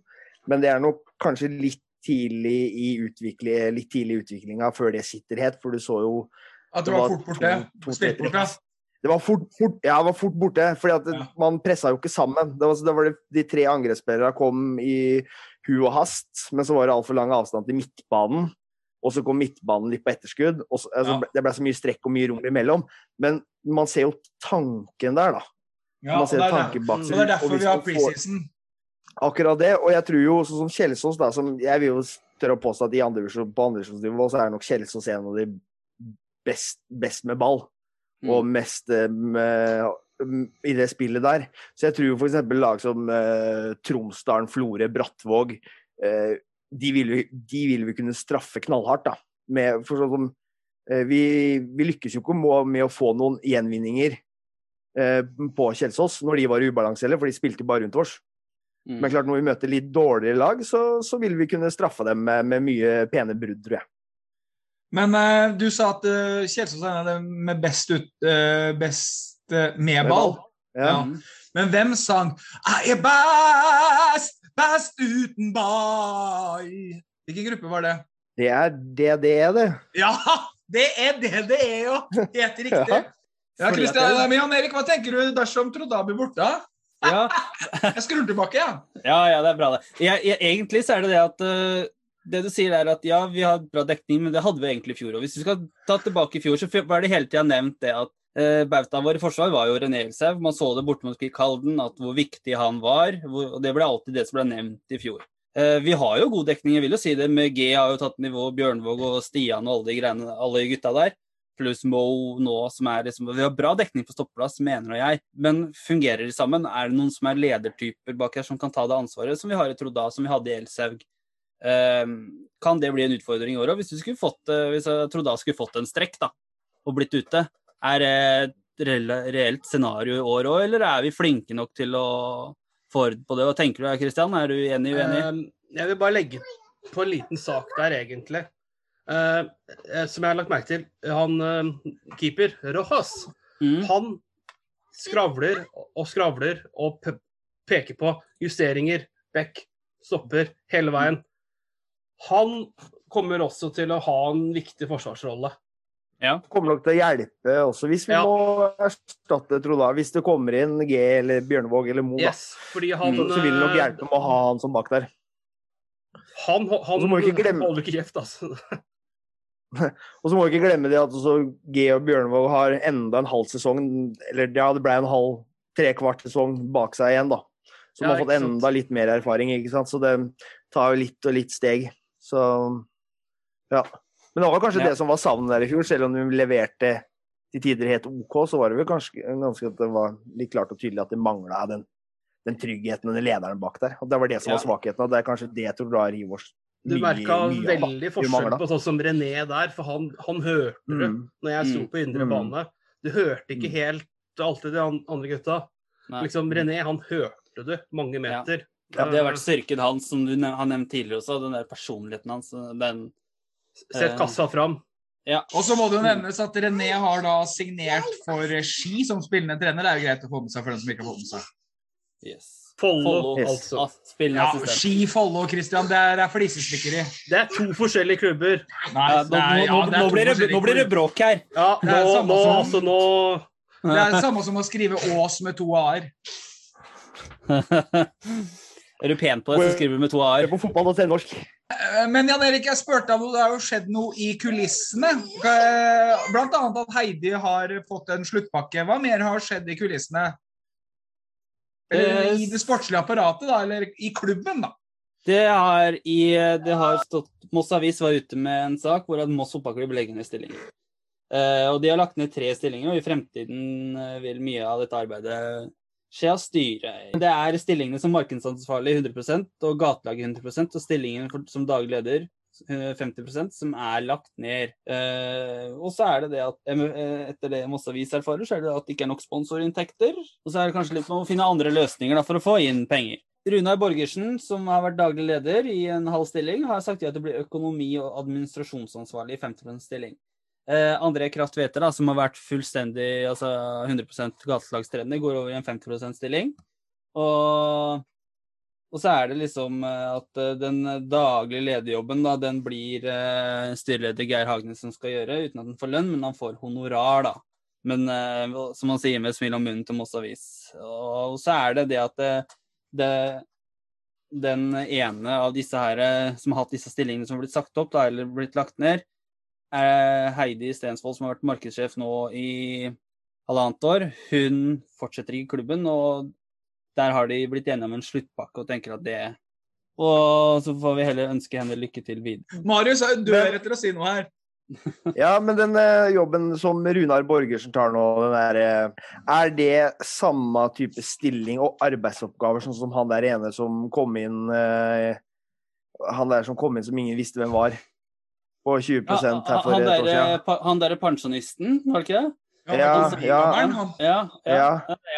Speaker 2: Men det er nok kanskje litt tidlig i, utvikling, litt tidlig i utviklinga før det sitter helt, for du så jo
Speaker 1: At du
Speaker 2: Det
Speaker 1: var
Speaker 2: var
Speaker 1: fort borte? Spilt?
Speaker 2: Det var fort, fort, ja, det var fort borte, fordi at
Speaker 1: Ja.
Speaker 2: man pressa jo ikke sammen. Det var, det var det, de tre angrepsspillerne kom i hu og hast, men så var det altfor lang avstand til midtbanen. Og så kom midtbanen litt på etterskudd. Og så, altså,
Speaker 1: Ja.
Speaker 2: Det ble så mye strekk og mye rom imellom. Men man ser jo tanken der, da.
Speaker 1: Ja,
Speaker 2: man
Speaker 1: og
Speaker 2: ser
Speaker 1: det er,
Speaker 2: tanken bak
Speaker 1: og
Speaker 2: seg.
Speaker 1: det er derfor vi har preseason.
Speaker 2: Akkurat det. Og jeg tror jo, sånn som Kjelsås, da, som jeg vil jo tørre å påstå at i andre, på andrevisjonsnivå så er nok Kjelsås en av de best, best med ball. Og mest eh, med, i det spillet der. Så jeg tror f.eks. lag som eh, Tromsdalen, Florø, Brattvåg eh, de, vil vi, de vil vi kunne straffe knallhardt, da. Med, for sånn som eh, vi, vi lykkes jo ikke med, å få noen gjenvinninger eh, på Kjelsås når de var i ubalanse heller, for de spilte bare rundt oss.
Speaker 4: Mm.
Speaker 2: Men klart når vi møter litt dårligere lag, så, så vil vi kunne straffe dem med, med mye pene brudd, tror jeg.
Speaker 1: Men eh, du sa at uh, Kjelsås er den med best, ut, uh, best eh, med ball.
Speaker 2: Ja.
Speaker 1: Ja. Men hvem sang 'Jeg er best, best uten bye. Hvilken gruppe var det?
Speaker 2: Det er det [laughs] det er, det.
Speaker 1: Ja! Det er det det er, jo. Helt [laughs] riktig.
Speaker 2: Ja.
Speaker 1: Ja,
Speaker 4: Fordi
Speaker 1: Kristian, men Jan Erik, hva tenker du dersom Trodda blir borte?
Speaker 4: Ja, [laughs]
Speaker 1: Jeg skrur tilbake, ja.
Speaker 4: ja, ja, det er bra, det. Jeg, jeg, egentlig så er det det at uh, Det du sier er at ja, vi har bra dekning, men det hadde vi egentlig i fjor. òg. hvis vi skal ta tilbake i fjor, så var det hele tida nevnt det at uh, bautaen vår i forsvar var jo René Elsev. Man så det borte mot Kik Halden, at hvor viktig han var. Og det ble alltid det som ble nevnt i fjor. Eh, vi har jo god dekning, jeg vil jo si det. Med G har jo tatt nivå, Bjørnvåg og Stian og alle de greiene, alle gutta der. Pluss Mo nå, som er liksom Vi har bra dekning på stoppeplass, mener jeg. Men fungerer de sammen? Er det noen som er ledertyper bak her som kan ta det ansvaret, som vi har i Trodda, som vi hadde i Elsaug? Eh, kan det bli en utfordring i år òg? Hvis, eh, hvis jeg Trodda skulle fått en strekk da, og blitt ute, er det et reelt scenario i år òg, eller er vi flinke nok til å få orden på det? Hva tenker du da, Kristian? Er du enig, uenig?
Speaker 3: Eh, Jeg vil bare legge på en liten sak der, egentlig. Eh, eh, som jeg har lagt merke til. Han eh, keeper, Rojas,
Speaker 4: Mm.
Speaker 3: han skravler og skravler og peker på justeringer, back, stopper, hele veien. Han kommer også til å ha en viktig forsvarsrolle.
Speaker 4: Ja.
Speaker 2: Kommer nok til å hjelpe også, hvis vi
Speaker 3: Ja.
Speaker 2: må erstatte Troda. Hvis det kommer inn G eller Bjørnevåg eller Mo.
Speaker 3: Yes, fordi han
Speaker 2: Så, så vil det nok hjelpe med å ha han som bak der.
Speaker 3: Han, han,
Speaker 2: må ikke glemme-
Speaker 3: holder ikke kjeft, altså. [laughs]
Speaker 2: Og så må vi ikke glemme det at G og Bjørnevåg har enda en halv sesong, eller ja, det ble en halv trekvart sesong bak seg igjen, da. Så de
Speaker 3: Ja,
Speaker 2: har fått
Speaker 3: sant.
Speaker 2: enda litt mer erfaring, ikke sant. Så det tar jo litt og litt steg. Så ja. Men det var kanskje
Speaker 4: Ja.
Speaker 2: det som var savnet der i fjor, selv om de leverte til tider helt OK, så var det vel kanskje ganske at det var litt klart og tydelig at det mangla den, den tryggheten og den lederen bak der. Og det var det som
Speaker 4: Ja.
Speaker 2: var svakheten, og det er kanskje det jeg tror da oss
Speaker 3: Du merka veldig forskjell på sånn som René der, for han, han hørte det
Speaker 2: Mm.
Speaker 3: når jeg sto
Speaker 4: Mm.
Speaker 3: på indre
Speaker 2: Mm.
Speaker 3: bane. Du hørte ikke
Speaker 2: Mm.
Speaker 3: helt alltid de andre gutta.
Speaker 4: Nei.
Speaker 3: Liksom, René, han hørte det mange meter.
Speaker 4: Ja, det har vært styrken hans, som du har nevnt tidligere også. Den der personligheten hans. Den
Speaker 3: Sett kassa fram.
Speaker 4: Ja.
Speaker 1: Og så må det jo nevnes at René har da signert for Ski som spillende trener. Det er jo greit å få med seg for den som ikke har fått med seg.
Speaker 4: Yes.
Speaker 3: Follo,
Speaker 2: Yes.
Speaker 3: altså.
Speaker 4: Spillende
Speaker 1: Ja. Ski, Follo, Christian, det er, er flisespikkeri.
Speaker 3: Det er to forskjellige klubber.
Speaker 1: Nei,
Speaker 4: Ja, nå,
Speaker 1: er- ja,
Speaker 4: nå, nå, blir det, nå blir det bråk her.
Speaker 3: Ja,
Speaker 1: Det er
Speaker 3: nå, altså, nå
Speaker 1: Det er det samme som å skrive Ås med to a-er. [laughs]
Speaker 4: er du pen på det, så skriver du med to
Speaker 2: Det
Speaker 4: a-er.
Speaker 2: er på og norsk.
Speaker 1: Eh, Men Jan Erik, jeg spurte deg om det har jo skjedd noe i kulissene. Bl.a. Blant annet at Heidi har fått en sluttpakke. Hva mer har skjedd i kulissene? Eller
Speaker 4: Eh,
Speaker 1: i det sportslige apparatet, da? Eller i klubben, da?
Speaker 4: Det har, i, det har stått Moss Avis var ute med en sak hvor at Moss fotballklubb legger ned stillinger. Eh, og de har lagt ned tre stillinger, og i fremtiden eh, vil mye av dette arbeidet skje av styret. Det er stillingene som markedsansvarlig 100% og gatelaget 100% og stillingen som daglig leder eh, 50% som er lagt ned. Eh, og så er det det at eh, etter det Moss Avis erfarer, så er det at det ikke er nok sponsorinntekter. Og så er det kanskje litt med å finne andre løsninger for å få inn penger. Runar Borgersen, som har vært daglig leder i en halv stilling, har sagt ja til å bli økonomi- og administrasjonsansvarlig i 50% stilling. Eh, André Kraft Tveter, da, som har vært fullstendig altså 100% gatelagstrener, går over i en 50% stilling. Og, og så er det liksom eh, at eh, den daglige lederjobben, da, den blir eh, styreleder Geir Hagnes som skal gjøre, uten at han får lønn, men han får honorar, da. Men eh, som han sier med smil om munnen til Moss Avis. Og så er det det at det, det, den ene av disse her eh, som har hatt disse stillingene som har blitt sagt opp, da, eller blitt lagt ned, Heidi Stensvold, som har vært markedssjef nå i halvannet år. Hun fortsetter i klubben, og der har de blitt enige om en sluttpakke og tenker at det Og så får vi heller ønske henne lykke til videre.
Speaker 1: Marius er rett dør etter å si noe her. [laughs]
Speaker 2: Ja, men den eh, jobben som Runar Borgersen tar nå, den der, eh, er det samme type stilling og arbeidsoppgaver sånn som han der ene som kom inn eh, Han der som kom inn som ingen visste hvem var, på 20 her for
Speaker 4: han
Speaker 2: et år siden?
Speaker 4: pa- han derre pensjonisten, var det ikke det?
Speaker 2: Ja, ja,
Speaker 1: ja.
Speaker 4: Ja.
Speaker 2: Ja.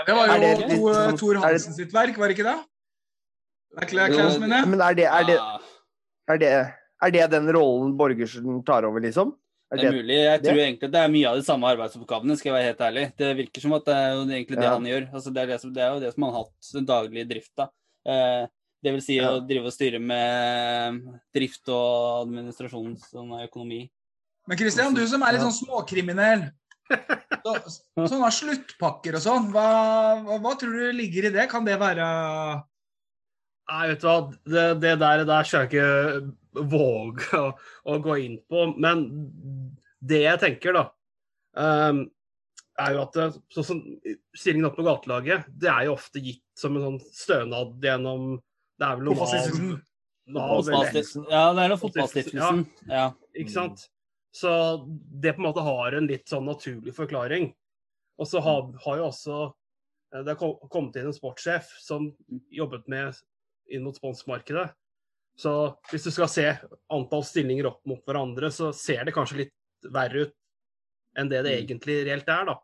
Speaker 1: Det var
Speaker 2: jo det litt
Speaker 1: Tor
Speaker 2: sånn-
Speaker 1: Tor
Speaker 2: det-
Speaker 1: Hansen sitt verk, var det ikke det? Det er
Speaker 4: Jo,
Speaker 1: mine.
Speaker 2: Men er det, er, det,
Speaker 4: Ja.
Speaker 2: er, det, er det den rollen Borgersen tar over, liksom? Er
Speaker 4: Det er mulig. Jeg
Speaker 2: det?
Speaker 4: tror egentlig det er mye av de samme arbeidsoppgavene, skal jeg være helt ærlig. Det virker som at det er egentlig det
Speaker 2: Ja.
Speaker 4: han gjør. Altså, det, er det, som, det er jo det som han har hatt den daglige drifta. Eh, det vil si
Speaker 2: Ja.
Speaker 4: å drive og styre med drift og administrasjon, som sånn økonomi.
Speaker 1: Men Christian, du som er litt sånn småkriminell. Så, sånne sluttpakker og sånn, hva, hva, hva tror du ligger i det? Kan det være
Speaker 3: Nei, vet du hva, det, det der, der skal jeg ikke våge å, å gå inn på. Men det jeg tenker, da, um, er jo at sånn som stillingen opp på gatelaget, det er jo ofte gitt som en sånn stønad gjennom Det er vel noe Nav,
Speaker 1: Fotballstiftelsen.
Speaker 3: Nav.
Speaker 4: Ja, det er noe fotballstiftelsen. Ja.
Speaker 3: Ikke sant? Så det på en måte har en litt sånn naturlig forklaring. Og så har, har jo også eh, Det har kom- kommet inn en sportssjef som jobbet med inn mot sponsmarkedet. Så hvis du skal se antall stillinger opp mot hverandre, så ser det kanskje litt verre ut enn det det egentlig reelt er, da.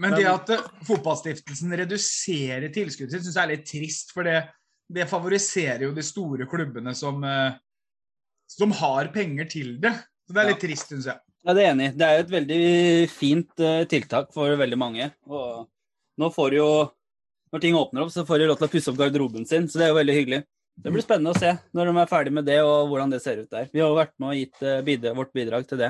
Speaker 1: Men det at eh, fotballstiftelsen reduserer tilskuddet sitt, syns jeg er litt trist. For det, det favoriserer jo de store klubbene som, eh, som har penger til det. Så det er litt trist, syns jeg.
Speaker 4: Ja, det er enig. Det er jo et veldig fint eh, tiltak for veldig mange. Og nå får jo Når ting åpner opp, så får de lov til å pusse opp garderoben sin, så det er jo veldig hyggelig. Det blir spennende å se når de er ferdig med det, og hvordan det ser ut der. Vi har jo vært med og gitt eh, bidra, vårt bidrag til det.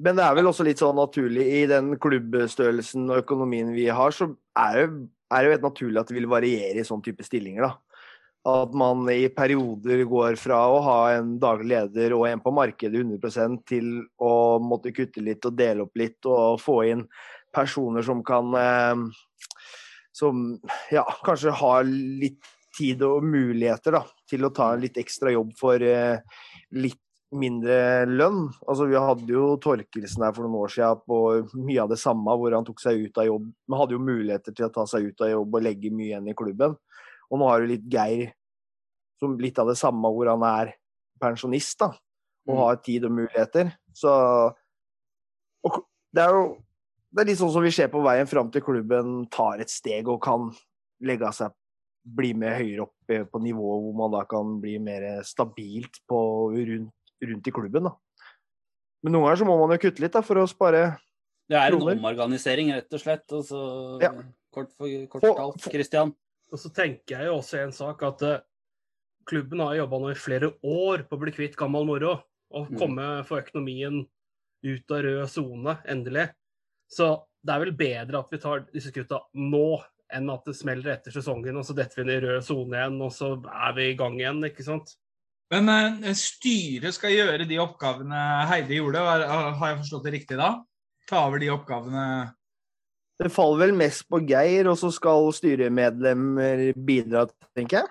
Speaker 2: Men det er vel også litt sånn naturlig i den klubbstørrelsen og økonomien vi har, så er det, er det jo helt naturlig at det vil variere i sånn type stillinger, da. At man i perioder går fra å ha en daglig leder og en på markedet 100 til å måtte kutte litt og dele opp litt og få inn personer som kan eh, Som ja, kanskje har litt tid og muligheter da, til å ta litt ekstra jobb for eh, litt mindre lønn. Altså, vi hadde jo Torkelsen her for noen år siden på mye av det samme, hvor han tok seg ut av jobb. Men hadde jo muligheter til å ta seg ut av jobb og legge mye igjen i klubben. Og nå har du litt Geir som litt av det samme, hvor han er pensjonist da, og
Speaker 4: Mm.
Speaker 2: har tid og muligheter. Så og det er jo det er litt sånn som vi ser på veien fram til klubben tar et steg og kan legge av seg bli med høyere opp eh, på nivået hvor man da kan bli mer stabilt på, rundt, rundt i klubben. da. Men noen ganger så må man jo kutte litt da, for å spare
Speaker 4: Det er en omorganisering, rett og slett. Og så
Speaker 2: Ja.
Speaker 4: kort, for, kort fortalt, Christian.
Speaker 3: Og så tenker jeg jo også en sak at uh, klubben har jobba nå i flere år på å bli kvitt gammel moro. Og
Speaker 4: Mm.
Speaker 3: komme få økonomien ut av rød sone, endelig. Så det er vel bedre at vi tar disse kutta nå enn at det smeller etter sesongen, og så detter vi inn i rød sone igjen, og så er vi i gang igjen, ikke sant?
Speaker 1: Men eh, styret skal gjøre de oppgavene Heidi gjorde, har har jeg forstått det riktig da? Ta over de oppgavene
Speaker 2: Det faller vel mest på Geir, og så skal styremedlemmer bidra, tenker jeg.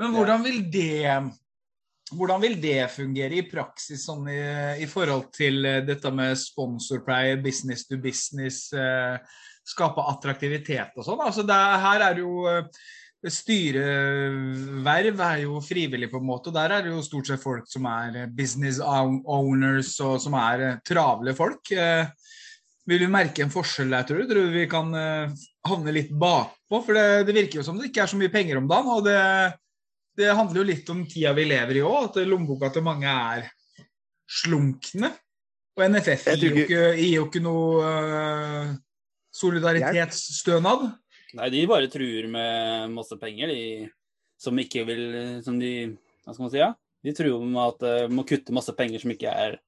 Speaker 1: Men hvordan vil det hvordan vil det fungere i praksis sånn i, i forhold til eh, dette med sponsorpleie, business to business, eh, skape attraktivitet og sånn? Altså det, er- her er jo eh, Styreverv er jo frivillig, på en måte. og Der er det jo stort sett folk som er business owners og som er eh, travle folk. Eh, Vil vi merke en forskjell der, tror du? Tror du vi kan eh, havne litt bakpå? For det, det virker jo som det ikke er så mye penger om dagen. og det det handler jo litt om tida vi lever i òg, at lommeboka til mange er slunkne. Og NFF gir jo ikke, gir jo ikke noe uh, solidaritetsstønad.
Speaker 4: Nei, de bare truer med masse penger, de som ikke vil Som de Hva skal man si? Ja? De truer med at de må kutte masse penger som ikke er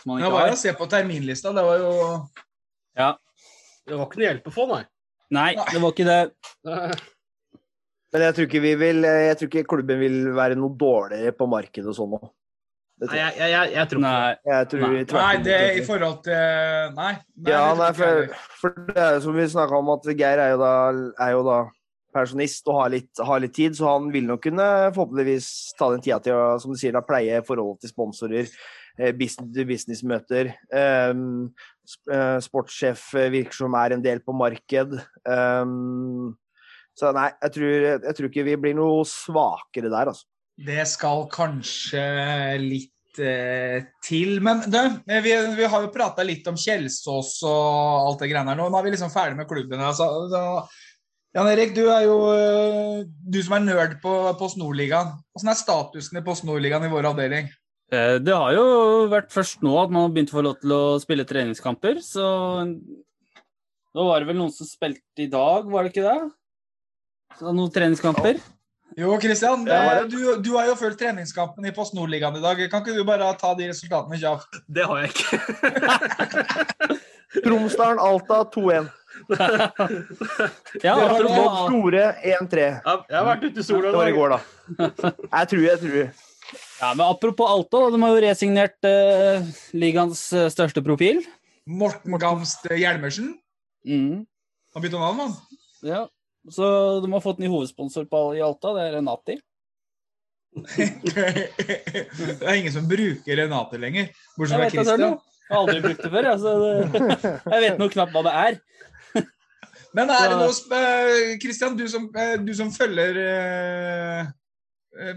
Speaker 4: Som man
Speaker 1: Det var jo å se på terminlista, det var jo
Speaker 4: Ja.
Speaker 3: Det var ikke noe hjelp å få, nei.
Speaker 4: Nei, det var ikke det. [laughs]
Speaker 2: Men jeg tror ikke, vi vil, jeg tror ikke klubben vil være noe dårligere på markedet og sånn nå.
Speaker 3: Nei,
Speaker 2: jeg.
Speaker 3: jeg, jeg, tror ikke.
Speaker 4: Nei.
Speaker 2: Tror
Speaker 4: Nei.
Speaker 1: det i forhold til Nei. nei
Speaker 2: Ja, nei, for, for det er jo som vi snakka om, at Geir er jo da, er jo da pensjonist og har litt, har litt tid, så han vil nok kunne forhåpentligvis ta den tida til å som du sier, da, pleie forholdet til sponsorer, business-to-business-møter. Um, sp- eh, sportssjef eh, virker som er en del på marked. Um, så nei, jeg tror, jeg tror ikke vi blir noe svakere der, altså.
Speaker 1: Det skal kanskje litt eh, til. Men du, eh, vi, vi har jo prata litt om Kjelsås og alt det greiene her nå. Nå er vi liksom ferdig med klubben. Altså, Jan Erik, du er jo eh, du som er nerd på Post Nord-ligaen. Hvordan er statusen i Post Nord-ligaen i vår avdeling?
Speaker 4: Eh, Det har jo vært først nå at man har begynt å få lov til å spille treningskamper, så Nå var det vel noen som spilte i dag, var det ikke det? Så noen treningskamper.
Speaker 1: Jo, Kristian,
Speaker 2: Det var det.
Speaker 1: du, du har jo fulgt treningskampen i Post Nord-ligaen i dag. Kan ikke du bare ta de resultatene kjapt?
Speaker 3: Det har jeg ikke. [laughs]
Speaker 2: Tromsdalen, Alta 2-1. [laughs]
Speaker 4: Ja,
Speaker 2: Vårt
Speaker 4: apropos,
Speaker 2: Store 1-3.
Speaker 3: Jeg har vært ute i sola
Speaker 2: Det var i går, da. Jeg tror, jeg tror.
Speaker 4: Ja, men apropos Alta, de har jo resignert uh, ligaens eh, største profil.
Speaker 1: Morten Gamst Hjelmersen.
Speaker 4: Mm.
Speaker 1: Han bytta navn, han.
Speaker 4: Ja. Så de har fått ny hovedsponsor på, i Alta, det er Renati. [laughs]
Speaker 1: Det er ingen som bruker Renate lenger. Bortsett fra Christian.
Speaker 4: Jeg har aldri brukt det før. Altså, [laughs] jeg vet nå knapt hva det er.
Speaker 1: Men er det noe eh, Christian, du som, eh, du som følger eh, eh,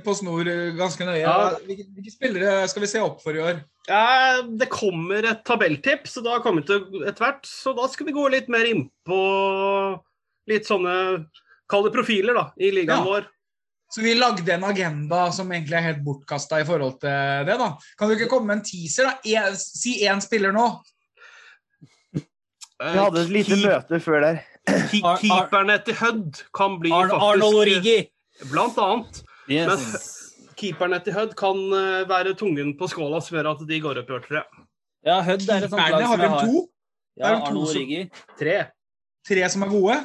Speaker 1: på snor eh, ganske nøye.
Speaker 3: Ja.
Speaker 1: Hvilke, hvilke spillere skal vi se opp for i år?
Speaker 3: Ja, det kommer et tabelltips, Så da kommer vi til etter hvert. Så da skal vi gå litt mer inn på litt sånne Kall det profiler, da, i ligaen
Speaker 1: Ja.
Speaker 3: vår.
Speaker 1: Så vi lagde en agenda som egentlig er helt bortkasta i forhold til det. da. Kan du ikke komme med en teaser? da? En, si én spiller nå.
Speaker 2: Vi hadde et lite
Speaker 3: Keep-
Speaker 2: møte før der.
Speaker 3: Ke-
Speaker 4: Ar- Ar-
Speaker 3: Keeperne til Hødd kan bli
Speaker 4: Arn,
Speaker 3: faktisk
Speaker 4: Arnold Origi.
Speaker 3: Blant annet.
Speaker 4: Yes.
Speaker 3: Keeperne til Hødd kan eh, være tungen på skåla som gjør at de går opp i år, tror jeg.
Speaker 4: Ja, Hødd er et sånt lag
Speaker 1: har
Speaker 4: som har.
Speaker 1: to.
Speaker 4: Ja,
Speaker 1: Det er to
Speaker 4: Origi.
Speaker 3: Tre.
Speaker 1: Tre som er gode.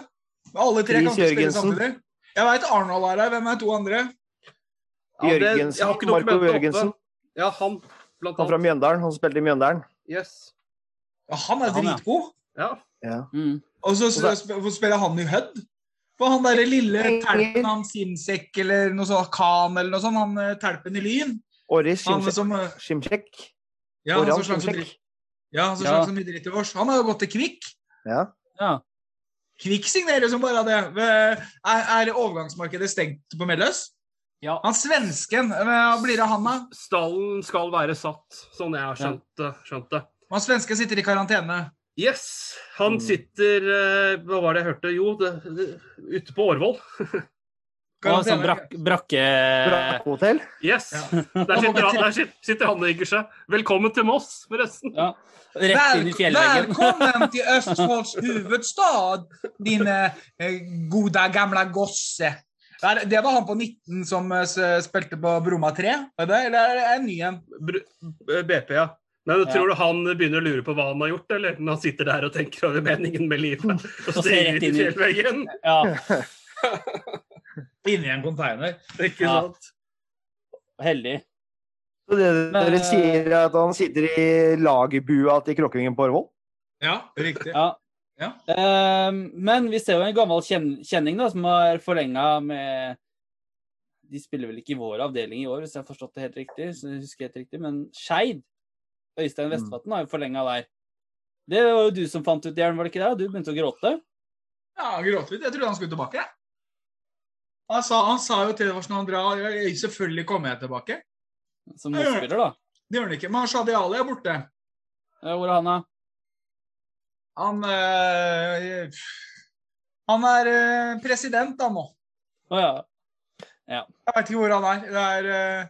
Speaker 1: Alle tre kan
Speaker 2: Chris
Speaker 1: ikke spille samtidig. Jeg veit Arnold er her. Hvem er to andre?
Speaker 3: Ja, det-
Speaker 2: Jørgensen. Marco. Jørgensen.
Speaker 3: Ja, han. Blant
Speaker 2: Han fra. Mjøndalen. Han spilte i Mjøndalen.
Speaker 3: Yes.
Speaker 1: Ja, han er dritgod.
Speaker 3: Ja.
Speaker 2: Ja.
Speaker 4: Mm.
Speaker 1: Og så spiller han i Hødd? For han derre lille telpen, han Simsek eller noe sånt, Khan eller noe sånt, han telpen i Lyn
Speaker 2: Åris
Speaker 1: Simsek. Eh,
Speaker 2: Shimshek.
Speaker 1: Ja, han som slang så dritt. Ja,
Speaker 4: Ja.
Speaker 1: slang så mye dritt i vårs. Han har jo gått til Kvikk.
Speaker 2: Ja.
Speaker 4: Ja.
Speaker 1: Kvikk signerer som bare det. Er, er overgangsmarkedet stengt på Melløs?
Speaker 4: Ja.
Speaker 1: Han svensken, eh, hva blir det av han da?
Speaker 3: Stallen skal være satt, sånn jeg har skjønt, det- skjønt det.
Speaker 1: Han svensken sitter i karantene.
Speaker 3: Yes. Han
Speaker 2: Mm.
Speaker 3: sitter eh, Hva var det jeg hørte? Jo, det, det, ute på Årvoll. [laughs]
Speaker 4: Og sånn brak, brakke...
Speaker 2: Brakkehotell?
Speaker 3: Yes.
Speaker 1: Ja.
Speaker 3: Der, sitter han, der sitter han og hygger seg. Velkommen til Moss, forresten.
Speaker 4: Ja. Rett inn i fjellveggen.
Speaker 1: velkommen til [laughs] Østfolds hovedstad, din eh, gode, gamle gosse. Det- Det var han på 19 som eh, spilte på Bromma 3, er eller er det en ny en?
Speaker 3: BP, ja. Men
Speaker 4: Ja.
Speaker 3: Tror du han begynner å lure på hva han har gjort, eller når han sitter der og tenker over meningen med livet? [laughs] Og
Speaker 4: ser rett
Speaker 3: ut i
Speaker 4: inn i-
Speaker 3: fjellveggen?
Speaker 4: Ja, [laughs]
Speaker 1: Inni en container.
Speaker 3: Ikke
Speaker 4: Ja.
Speaker 3: sant?
Speaker 4: heldig.
Speaker 2: Så det dere sier, er at han sitter i lagerbua til Krokkingen på Årvoll?
Speaker 1: Ja, riktig.
Speaker 4: Ja.
Speaker 1: Ja.
Speaker 4: Ehm, men vi ser jo en gammel kjen kjenning da, som har forlenga med De spiller vel ikke i vår avdeling i år, hvis jeg har forstått det helt riktig. Så jeg husker helt riktig, Men Skeid, Øystein Vestvatn, har jo forlenga der. Det var jo du som fant ut, Jern, var det ikke det? Du begynte å gråte.
Speaker 1: Ja, han gråt litt. Jeg trodde han skulle tilbake. Han sa, han sa jo til oss når han drar Selvfølgelig kommer jeg tilbake.
Speaker 4: Som motspiller, da.
Speaker 1: Det gjør han ikke. Men Shadi Ali er borte.
Speaker 4: Ja, hvor er han, da?
Speaker 1: Han øh, Han er øh, president da nå.
Speaker 4: Å ja.
Speaker 1: Jeg vet ikke hvor han er. Det er øh,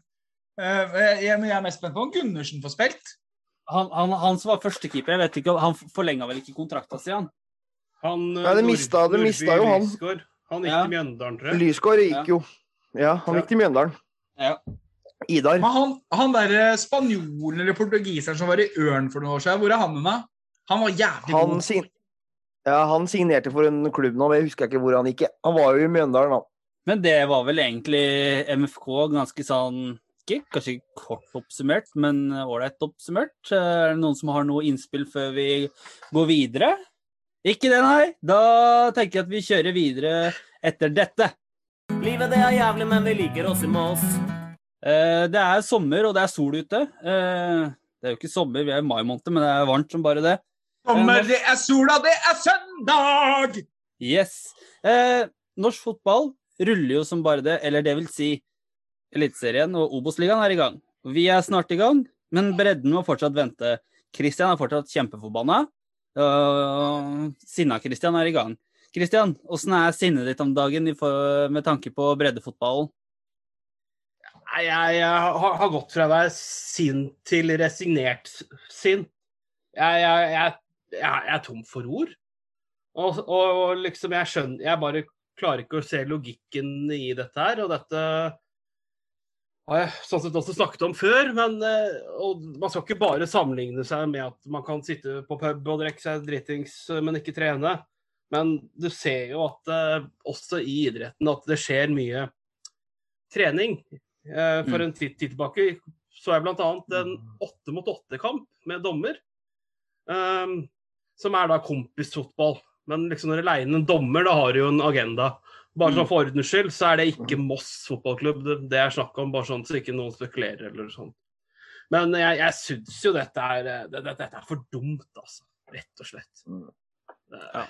Speaker 1: jeg, jeg er mest spent på om Gundersen får spilt.
Speaker 4: Han, han, han som var førstekeeper, jeg vet ikke, han forlenga vel ikke kontrakta si, han?
Speaker 3: Han, eh,
Speaker 2: Ja, det mista- det mista jo han.
Speaker 3: Lysgård. Han gikk
Speaker 4: Ja.
Speaker 3: til Mjøndalen, tror jeg.
Speaker 2: Lysgård gikk
Speaker 4: Ja.
Speaker 2: jo. Ja, han gikk til Mjøndalen.
Speaker 4: Ja.
Speaker 2: Idar.
Speaker 1: Men han, han der spanjolen eller portugiseren som var i Ørn for noen år siden, hvor er han hen? Han var jævlig
Speaker 2: Han,
Speaker 1: god.
Speaker 2: Sin... ja, han signerte for en klubb nå, men jeg husker ikke hvor han gikk. Han var jo i Mjøndalen, da.
Speaker 4: Men det var vel egentlig MFK ganske sånn ikke, Kanskje kort oppsummert, men ålreit oppsummert. Er det noen som har noe innspill før vi går videre? Ikke det, nei. Da tenker jeg at vi kjører videre etter dette.
Speaker 5: Livet det er jævlig, men vi liker oss i Moss.
Speaker 4: Eh, Det er sommer, og det er sol ute. Eh, Det er jo ikke sommer, vi er i mai måned, men det er varmt som bare det.
Speaker 1: Sommer, det er sola, det er søndag!
Speaker 4: Yes. Eh, norsk fotball ruller jo som bare det, eller det vil si Eliteserien og Obos-ligaen er i gang. Vi er snart i gang, men bredden må fortsatt vente. Kristian er fortsatt kjempeforbanna. Uh, Sinna-Kristian er i gang. Kristian, åssen er sinnet ditt om dagen med tanke på breddefotballen?
Speaker 3: Nei, jeg, jeg har, gått fra å være sint til resignert sint. Jeg, jeg, jeg, er tom for ord. Og, og liksom, jeg skjønner Jeg bare klarer ikke å se logikken i dette her. Og dette har jeg sånn sett også snakket om før. Men eh, man skal ikke bare sammenligne seg med at man kan sitte på pub og drikke seg dritings, eh, men ikke trene. Men du ser jo at eh, også i idretten at det skjer mye trening. For
Speaker 4: Mm.
Speaker 3: en tid, tid tilbake så jeg bl.a. en åtte mot åtte-kamp med dommer. Um, som er da kompisfotball. Men liksom når du leier inn en dommer, da har du jo en agenda. Bare sånn for ordens skyld, så er det ikke Moss fotballklubb det, er snakk om, bare sånn så ikke noen spekulerer eller sånn. Men jeg, jeg syns jo dette er, eh, det, det, dette er for dumt, altså. Rett og slett. Ja.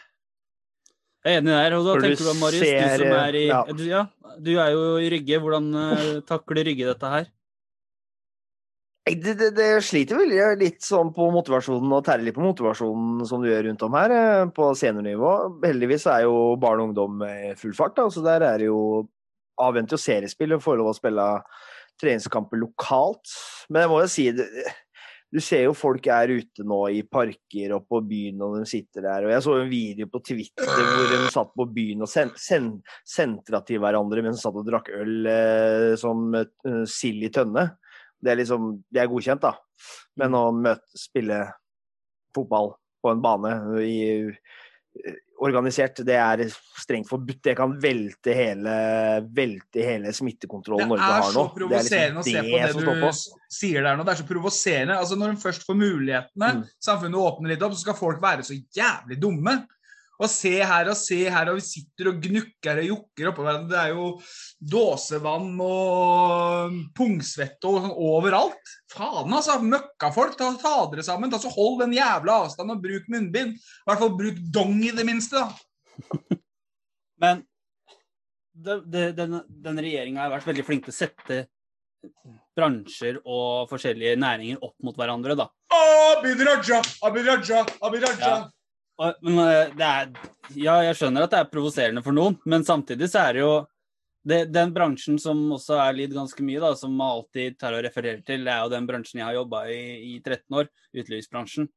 Speaker 4: Jeg er enig der. Og da
Speaker 2: For du
Speaker 4: tenker du, Marius,
Speaker 2: ser,
Speaker 4: du som er i
Speaker 2: ja.
Speaker 4: du, ja, du er jo i Rygge. Hvordan uh, takler Rygge dette her?
Speaker 2: Det, det, det sliter vel litt sånn på motivasjonen og tærer litt på motivasjonen som du gjør rundt om her, eh, på seniornivå. Heldigvis er jo barn og ungdom i full fart, da, så der er det jo avventer jo seriespill og får lov å spille treningskamper lokalt. Men jeg må jo si det, du ser jo folk er ute nå i parker og på byen og de sitter der. Og jeg så en video på Twitter hvor de satt på byen og sen, sen, sentra til hverandre mens de satt og drakk øl eh, som eh, sild i tønne. Det er liksom, det er godkjent, da. Men å møte, spille fotball på en bane i, eh, organisert, det er strengt forbudt. Det kan velte hele, velte hele smittekontrollen Norge har
Speaker 1: så
Speaker 2: nå. Det er
Speaker 1: provoserende å se
Speaker 2: liksom
Speaker 1: på
Speaker 2: det
Speaker 1: det du sier der nå. Det er så provoserende. Altså, når en først får mulighetene,
Speaker 2: Mm.
Speaker 1: samfunnet åpner litt opp, så skal folk være så jævlig dumme. Og se her og se her, og vi sitter og gnukker og jokker oppå hverandre. Det er jo dåsevann og pungsvette og sånn overalt. Faen, altså. Møkkafolk. Ta, ta dere sammen. Ta så Hold den jævla avstanden og bruk munnbind. I hvert fall bruk dong i det minste. da. [laughs]
Speaker 4: Men det, det, den, den regjeringa har vært veldig flink til å sette bransjer og forskjellige næringer opp mot hverandre, da.
Speaker 1: Abid Raja, Abid Raja, Abid Raja.
Speaker 4: Ja. Og, men eh, det er Ja, jeg skjønner at det er provoserende for noen, men samtidig så er det jo det, Den bransjen som også er lidd ganske mye, da, som alltid tar og refererer til, det er jo den bransjen jeg har jobba i i 13 år, utelivsbransjen.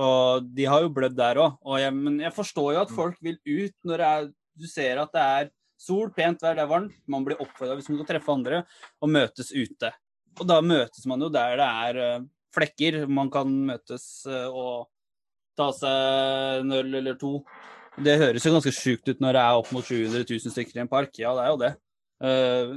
Speaker 4: Og de har jo blødd der òg. Men jeg forstår jo at folk vil ut når er, du ser at det er sol, pent vær, det er varmt. Man blir oppfordra hvis man skal treffe andre, og møtes ute. Og da møtes man jo der det er eh, flekker. Man kan møtes eh, og ta seg en øl eller to. Det høres jo ganske sjukt ut når det er opp mot 700 000 stykker i en park. Ja, det er jo det. Eh,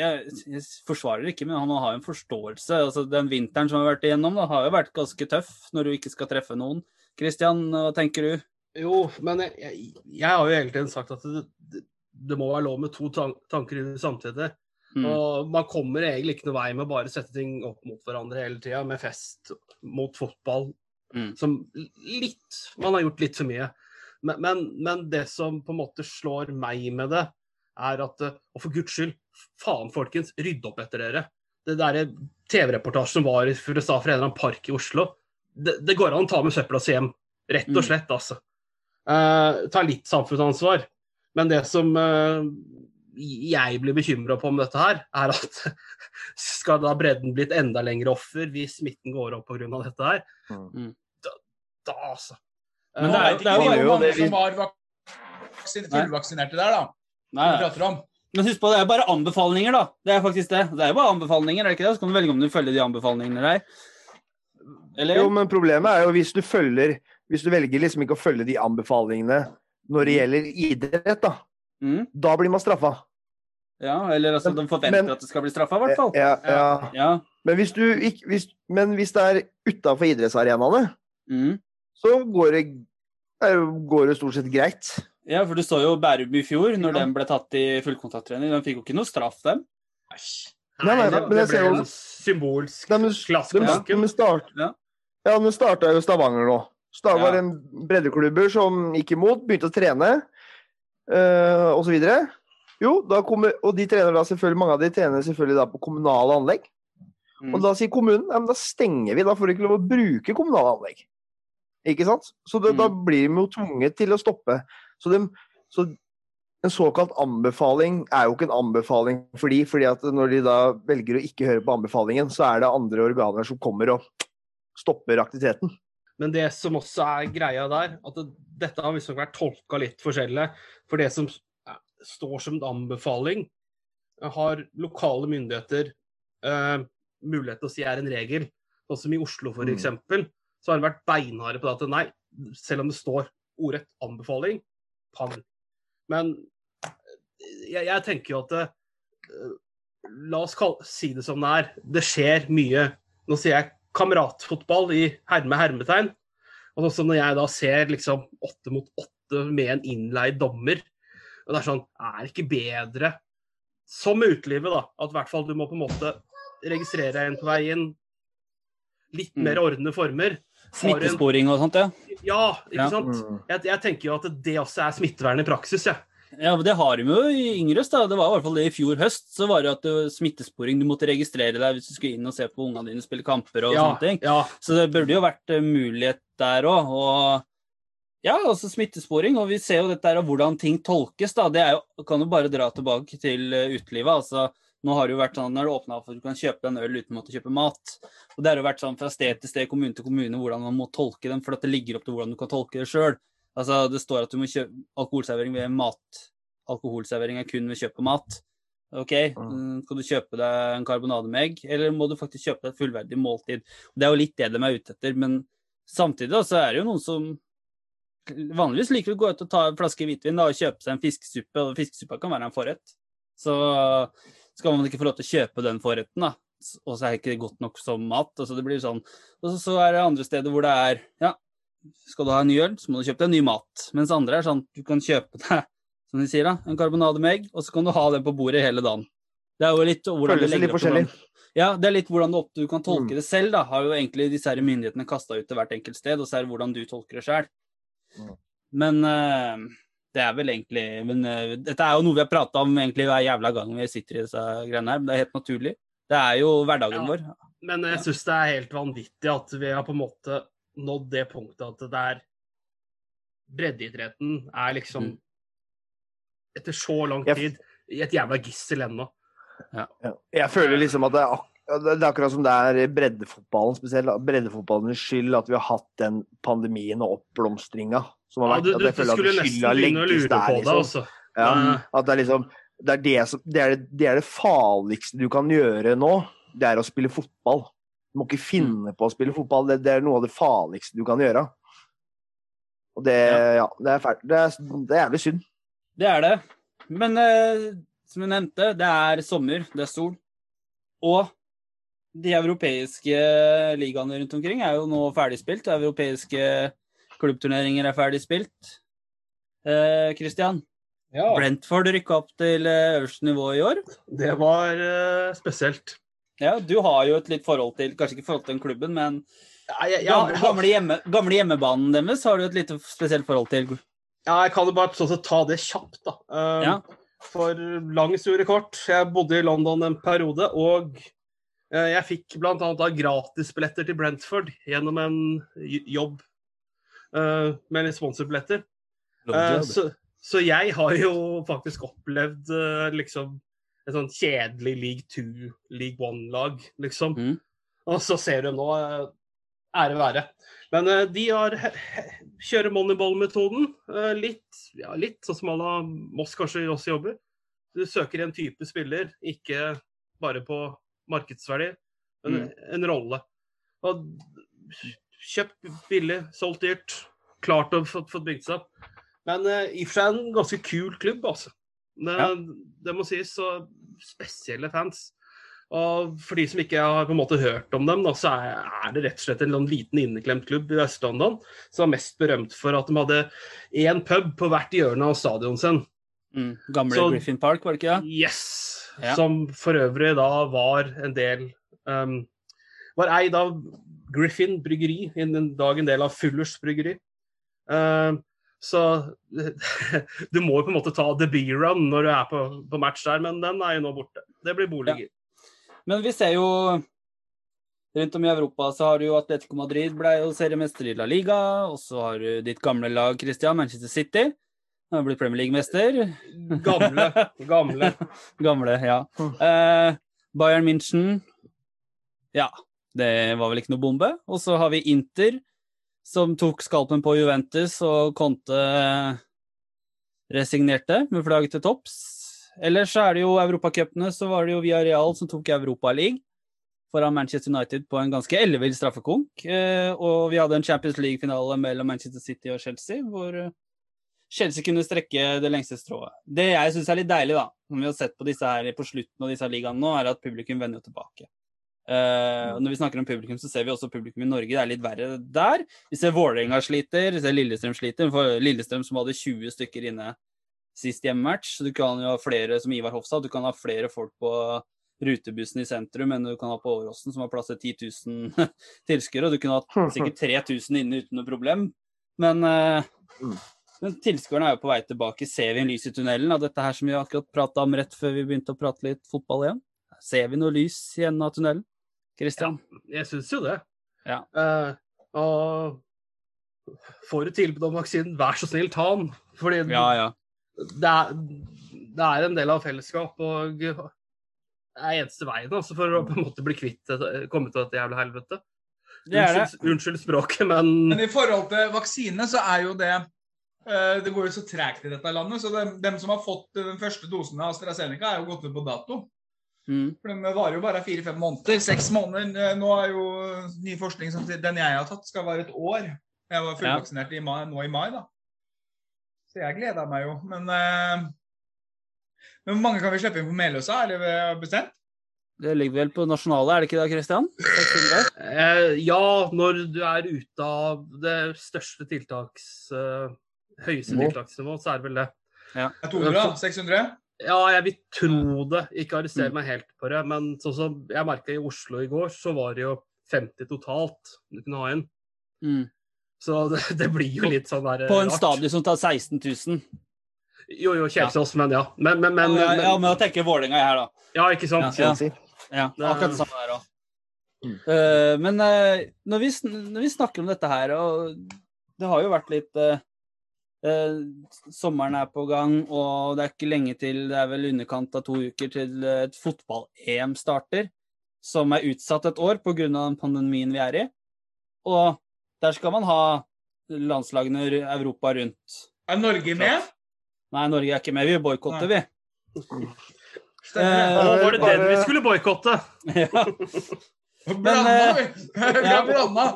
Speaker 4: jeg, jeg forsvarer ikke, men han har jo en forståelse. Altså, den vinteren som vi har vært igjennom, da, har jo vært ganske tøff når du ikke skal treffe noen. Kristian, hva tenker du?
Speaker 3: Jo, men jeg, jeg, jeg har jo hele tiden sagt at det, det, det må være lov med to tanker i samtidig.
Speaker 4: Mm.
Speaker 3: Og man kommer egentlig ikke noe vei med å bare sette ting opp mot hverandre hele tida, med fest mot fotball.
Speaker 4: Mm.
Speaker 3: Som litt Man har gjort litt for mye. Men, men, men det som på en måte slår meg med det, er at eh, Og for guds skyld, faen folkens, rydd opp etter dere. Det derre TV-reportasjen som var fra en eller annen park i Oslo. Det, det går an å ta med søpla si hjem. Rett og
Speaker 4: Mm.
Speaker 3: slett, altså. Uh, ta litt samfunnsansvar. Men det som uh, jeg blir bekymra på med dette her, er at [laughs] skal da bredden blitt enda lengre offer hvis smitten går opp pga. dette her?
Speaker 2: Mm.
Speaker 3: Da, altså.
Speaker 4: Men
Speaker 3: Eh,
Speaker 4: det er
Speaker 1: det
Speaker 4: jo- det er jo-
Speaker 1: mange
Speaker 2: det vi-
Speaker 1: som var vaksin- fullvaksinerte der, da.
Speaker 4: Nei,
Speaker 1: nei. prater om.
Speaker 4: Men husk på, det er bare anbefalinger, da. Det er faktisk det. Det er jo bare anbefalinger, er det ikke det? Så kan du velge om du følger de anbefalingene der. Eller?
Speaker 2: Jo, men problemet er jo hvis du følger Hvis du velger liksom ikke å følge de anbefalingene når det gjelder idrett, da.
Speaker 4: Mm,
Speaker 2: Da blir man straffa.
Speaker 4: ja, eller altså, de forventer
Speaker 2: Men-
Speaker 4: at det skal bli straffa, i hvert fall.
Speaker 2: Ja, ja.
Speaker 4: Ja.
Speaker 2: Men hvis du ikke hvis, Men hvis det er utafor idrettsarenaene,
Speaker 4: Mm.
Speaker 2: Så går det, går det stort sett greit.
Speaker 4: ja, for du så jo Bærum i fjor, når
Speaker 2: Ja.
Speaker 4: den ble tatt i fullkontakttrening. De fikk jo ikke noe straff, dem.
Speaker 2: Nei, nei,
Speaker 3: det,
Speaker 2: men
Speaker 3: det ble
Speaker 2: jo-
Speaker 3: symbolsk
Speaker 2: Nei, De, de, start,
Speaker 4: Ja.
Speaker 2: ja, de starta jo Stavanger nå. Stavanger var
Speaker 4: Ja.
Speaker 2: en breddeklubber som gikk imot, begynte å trene øh, osv. Jo, da kommer, og de trener da selvfølgelig, mange av de trener selvfølgelig da på kommunale anlegg.
Speaker 4: Mm.
Speaker 2: Og da sier kommunen ja, men da stenger vi, da får du ikke lov å bruke kommunale anlegg. Ikke sant? Så det, da
Speaker 4: Mm.
Speaker 2: blir de jo tvunget til å stoppe. Så, de, så en såkalt anbefaling er jo ikke en anbefaling for de, fordi at når de da velger å ikke høre på anbefalingen, så er det andre organer som kommer og stopper aktiviteten.
Speaker 3: Men det som også er greia der, at det, dette har visstnok vært tolka litt forskjellig. For det som står som en anbefaling, har lokale myndigheter eh, mulighet til å si er en regel, sånn som i Oslo
Speaker 2: Mm.
Speaker 3: Så har de vært beinharde på det at nei, selv om det står ordrett anbefaling, pang. Men jeg, jeg tenker jo at det, eh, La oss kalle, si det som det er. Det skjer mye Nå sier jeg kameratfotball i herme hermetegn. Og sånn som når jeg da ser liksom åtte mot åtte med en innleid dommer og det er sånn, er det ikke bedre som med utelivet, da, at i hvert fall du må på en måte registrere en på vei inn. Litt
Speaker 4: Mm.
Speaker 3: mer ordnede former.
Speaker 4: Smittesporing og sånt, ja.
Speaker 3: Ja, ikke
Speaker 4: Ja.
Speaker 3: sant?
Speaker 2: Mm.
Speaker 3: Jeg, jeg tenker jo at det også er smittevern i praksis, jeg.
Speaker 4: Ja, men Det har de jo i Yngres. da. Det var i hvert fall det i fjor høst. Så var det at det var smittesporing. Du måtte registrere deg hvis du skulle inn og se på ungene dine spille kamper og
Speaker 3: Ja,
Speaker 4: sånne ting.
Speaker 3: ja.
Speaker 4: Så det burde jo vært eh, mulighet der òg. Og ja, altså smittesporing. Og vi ser jo dette her av hvordan ting tolkes, da. Det er jo, kan jo bare dra tilbake til eh, utelivet. altså nå har det jo vært sånn, når det åpna for at du kan kjøpe en øl uten å måtte kjøpe mat. Og Det har jo vært sånn fra sted til sted, kommune til kommune, hvordan man må tolke dem. For at det ligger opp til hvordan du kan tolke det sjøl. Altså, det står at du må kjøpe alkoholservering ved mat. Alkoholservering er kun ved kjøp av mat. OK, mm, skal du kjøpe deg en karbonade med egg, eller må du faktisk kjøpe deg et fullverdig måltid? Det er jo litt det de er ute etter, men samtidig da, så er det jo noen som vanligvis liker å gå ut og ta en flaske hvitvin da, og kjøpe seg en fiskesuppe, og fiskesuppa kan være en forrett. Så skal man ikke få lov til å kjøpe den forretten, da. Og så er det ikke godt nok som mat. Altså det blir sånn. Og så, er det andre steder hvor det er ja, skal du ha en ny øl, så må du kjøpe deg en ny mat. Mens andre er sånn du kan kjøpe deg som de sier da, en karbonade med egg, og så kan du ha den på bordet hele dagen. Det er jo litt hvordan
Speaker 2: Føles litt forskjellig.
Speaker 4: Ja, det er litt hvordan du, opp, du kan tolke
Speaker 2: Mm.
Speaker 4: det selv, da. Har jo egentlig disse her myndighetene kasta ut til hvert enkelt sted, og så er det hvordan du tolker det sjøl.
Speaker 2: Mm.
Speaker 4: Men eh, det er vel egentlig men, uh, Dette er jo noe vi har prata om egentlig hver jævla gang vi sitter i disse greiene her. men Det er helt naturlig. Det er jo hverdagen
Speaker 3: Ja.
Speaker 4: vår.
Speaker 3: Men jeg syns det er helt vanvittig at vi har på en måte nådd det punktet at det er Breddeidretten er liksom
Speaker 4: Mm.
Speaker 3: Etter så lang tid i et jævla gissel ennå.
Speaker 2: Ja. Jeg føler liksom at det er, ak det er akkurat som det er breddefotballen spesielt. Breddefotballens skyld at vi har hatt den pandemien og oppblomstringa som har
Speaker 3: Ja,
Speaker 2: du,
Speaker 3: du,
Speaker 2: at jeg føler at skylda legges der,
Speaker 3: det,
Speaker 2: liksom.
Speaker 3: altså.
Speaker 2: Ja,
Speaker 3: Eh,
Speaker 2: at det er liksom det er det, som, det, er det, det er det farligste du kan gjøre nå. Det er å spille fotball. Du må ikke finne på å spille fotball. Det, det er noe av det farligste du kan gjøre. Og det, ja, det er fælt. Det er, det er jævlig synd.
Speaker 4: Det er det. Men eh, som jeg nevnte, det er sommer, det er sol. Og de europeiske ligaene rundt omkring er jo nå ferdigspilt. Europeiske klubbturneringer er ferdigspilt. Eh, Christian,
Speaker 3: ja,
Speaker 4: Brentford rykka opp til eh, øverste nivå i år.
Speaker 3: det var eh, spesielt.
Speaker 4: Ja, du har jo et litt forhold til Kanskje ikke forhold til den klubben, men
Speaker 3: Ja, jeg, ja,
Speaker 4: gamle, hjemme, gamle hjemmebanen deres har du et litt spesielt forhold til.
Speaker 3: ja, jeg kan jo bare sånn sett ta det kjapt, da. Um,
Speaker 4: Ja.
Speaker 3: For lang historie kort. Jeg bodde i London en periode, og eh, jeg fikk bl.a. gratisbilletter til Brentford gjennom en jobb med litt sponsorbilletter. Eh, så, så jeg har jo faktisk opplevd eh, liksom et sånn kjedelig League 2, League 1-lag, liksom.
Speaker 4: Mm.
Speaker 3: Og så ser du nå eh, Ære være. Men uh, de har kjører moneyball-metoden. Uh, litt, ja, litt sånn som alle Moss kanskje også jobber. Du søker en type spiller, ikke bare på markedsverdi, men
Speaker 4: Mm.
Speaker 3: en rolle. Og kjøpt billig, solgt dyrt. Klart å få bygd seg opp. Men uh, i og for seg en ganske kul klubb, altså. Det,
Speaker 4: Ja.
Speaker 3: det må sies. Og spesielle fans. Og for de som ikke har på en måte hørt om dem, da, så er, er det rett og slett en sånn liten inneklemt klubb i Øst-London som var mest berømt for at de hadde én pub på hvert hjørne av stadionet sin.
Speaker 4: Mm. Gamle
Speaker 3: Så-
Speaker 4: Griffin Park, var det ikke det?
Speaker 3: Yes!
Speaker 4: Ja.
Speaker 3: Som for øvrig da var en del um, Var eid av Griffin bryggeri, en dag en del av Fullers bryggeri. Uh, så [laughs] du må jo på en måte ta the B-run når du er på, på match der, men den er jo nå borte. Det blir boliger.
Speaker 4: Men vi ser jo rundt om i Europa så har du jo Atletico Madrid ble jo seriemester i La Liga, og så har du ditt gamle lag Christian, Manchester City. Han har blitt Premier League-mester.
Speaker 3: Gamle. gamle. [laughs]
Speaker 4: Gamle, ja. Uh, [laughs] Bayern München Ja, det var vel ikke noe bombe. Og så har vi Inter, som tok skalpen på Juventus, og Conte resignerte med flagget til topps. Ellers er det jo europacupene, så var det jo Villarreal som tok Europa League foran Manchester United på en ganske ellevill straffekonk. Eh, og vi hadde en Champions League-finale mellom Manchester City og Chelsea, hvor eh, Chelsea kunne strekke det lengste strået. Det jeg syns er litt deilig, da, som vi har sett på disse her på slutten av disse ligaene nå, er at publikum vender tilbake. Og når vi snakker om publikum, så ser vi også publikum i Norge. Det er litt verre der. Vi ser Vålerenga sliter, vi ser Lillestrøm sliter. For Lillestrøm som hadde 20 stykker inne sist hjemmematch. Så du kan jo ha flere, som Ivar Hofstad, du kan ha flere folk på rutebussen i sentrum enn du kan ha på Åråsen, som har plass til 10 000 [laughs] tilskuere. Du kunne hatt sikkert 3000 inne uten noe problem. Men,
Speaker 2: Mm.
Speaker 4: men tilskuerne er jo på vei tilbake. Ser vi en lys i tunnelen av dette her som vi akkurat prata om rett før vi begynte å prate litt fotball igjen? Ser vi noe lys i enden av tunnelen? Christian?
Speaker 3: Jeg syns jo det.
Speaker 4: Ja.
Speaker 3: Uh, og får du tilbud om vaksinen, vær så snill, ta den. Fordi
Speaker 4: Ja, ja.
Speaker 3: det, er, det er en del av fellesskap, og det er eneste veien altså, for å på en måte bli kvitt komme til dette jævla helvete.
Speaker 4: Det er det.
Speaker 3: Unnskyld, unnskyld språket, men
Speaker 1: Men i forhold til vaksine, så er jo det eh, Det går jo så tregt i dette landet. Så dem, dem som har fått den første dosen av AstraZeneca, er jo gått ut på dato.
Speaker 4: Mm.
Speaker 1: For Den varer jo bare fire-fem måneder. Seks måneder. Eh, Nå er jo ny forskning som sier den jeg har tatt, skal vare et år. Jeg var fullvaksinert i mai, nå i mai, da. Så jeg gleder meg jo. Men eh, hvor mange kan vi slippe inn på Meløsa? Er det bestemt?
Speaker 4: Det ligger vel på nasjonale, er det ikke det, Christian?
Speaker 3: eh, ja, når du er ute av det største tiltaks... eh, høyeste tiltaksnivå, så er det vel det.
Speaker 1: Det er 200, da? 600?
Speaker 3: Ja, jeg vil tro det. Ikke arrester
Speaker 4: Mm.
Speaker 3: meg helt på det. Men sånn som jeg merka i Oslo i går, så var det jo 50 totalt du kunne ha inn.
Speaker 4: Mm.
Speaker 3: Så det, det blir jo litt sånn der
Speaker 4: På en
Speaker 3: rart.
Speaker 4: stadion som tar 16 000.
Speaker 3: Jo, jo, Kjelsås, men ja. Men, men, men,
Speaker 4: ja,
Speaker 3: men
Speaker 4: ja, men å tenke Vålerenga her, da.
Speaker 3: ja, ikke sant?
Speaker 4: Ja. Ja, akkurat det samme der òg.
Speaker 2: Mm.
Speaker 4: men uh, når, vi, når vi snakker om dette her, og det har jo vært litt eh, eh, Sommeren er på gang, og det er ikke lenge til Det er vel underkant av to uker til eh, et fotball-EM starter, som er utsatt et år pga. den pandemien vi er i. Og der skal man ha landslagene Europa rundt.
Speaker 1: Er Norge med?
Speaker 4: Nei, Norge er ikke med. Vi boikotter, vi.
Speaker 1: Stemmer det?
Speaker 3: Var det
Speaker 2: Bare-
Speaker 3: den vi skulle boikotte? [laughs]
Speaker 4: ja.
Speaker 1: Blanda,
Speaker 4: eh, [laughs]
Speaker 1: blanda.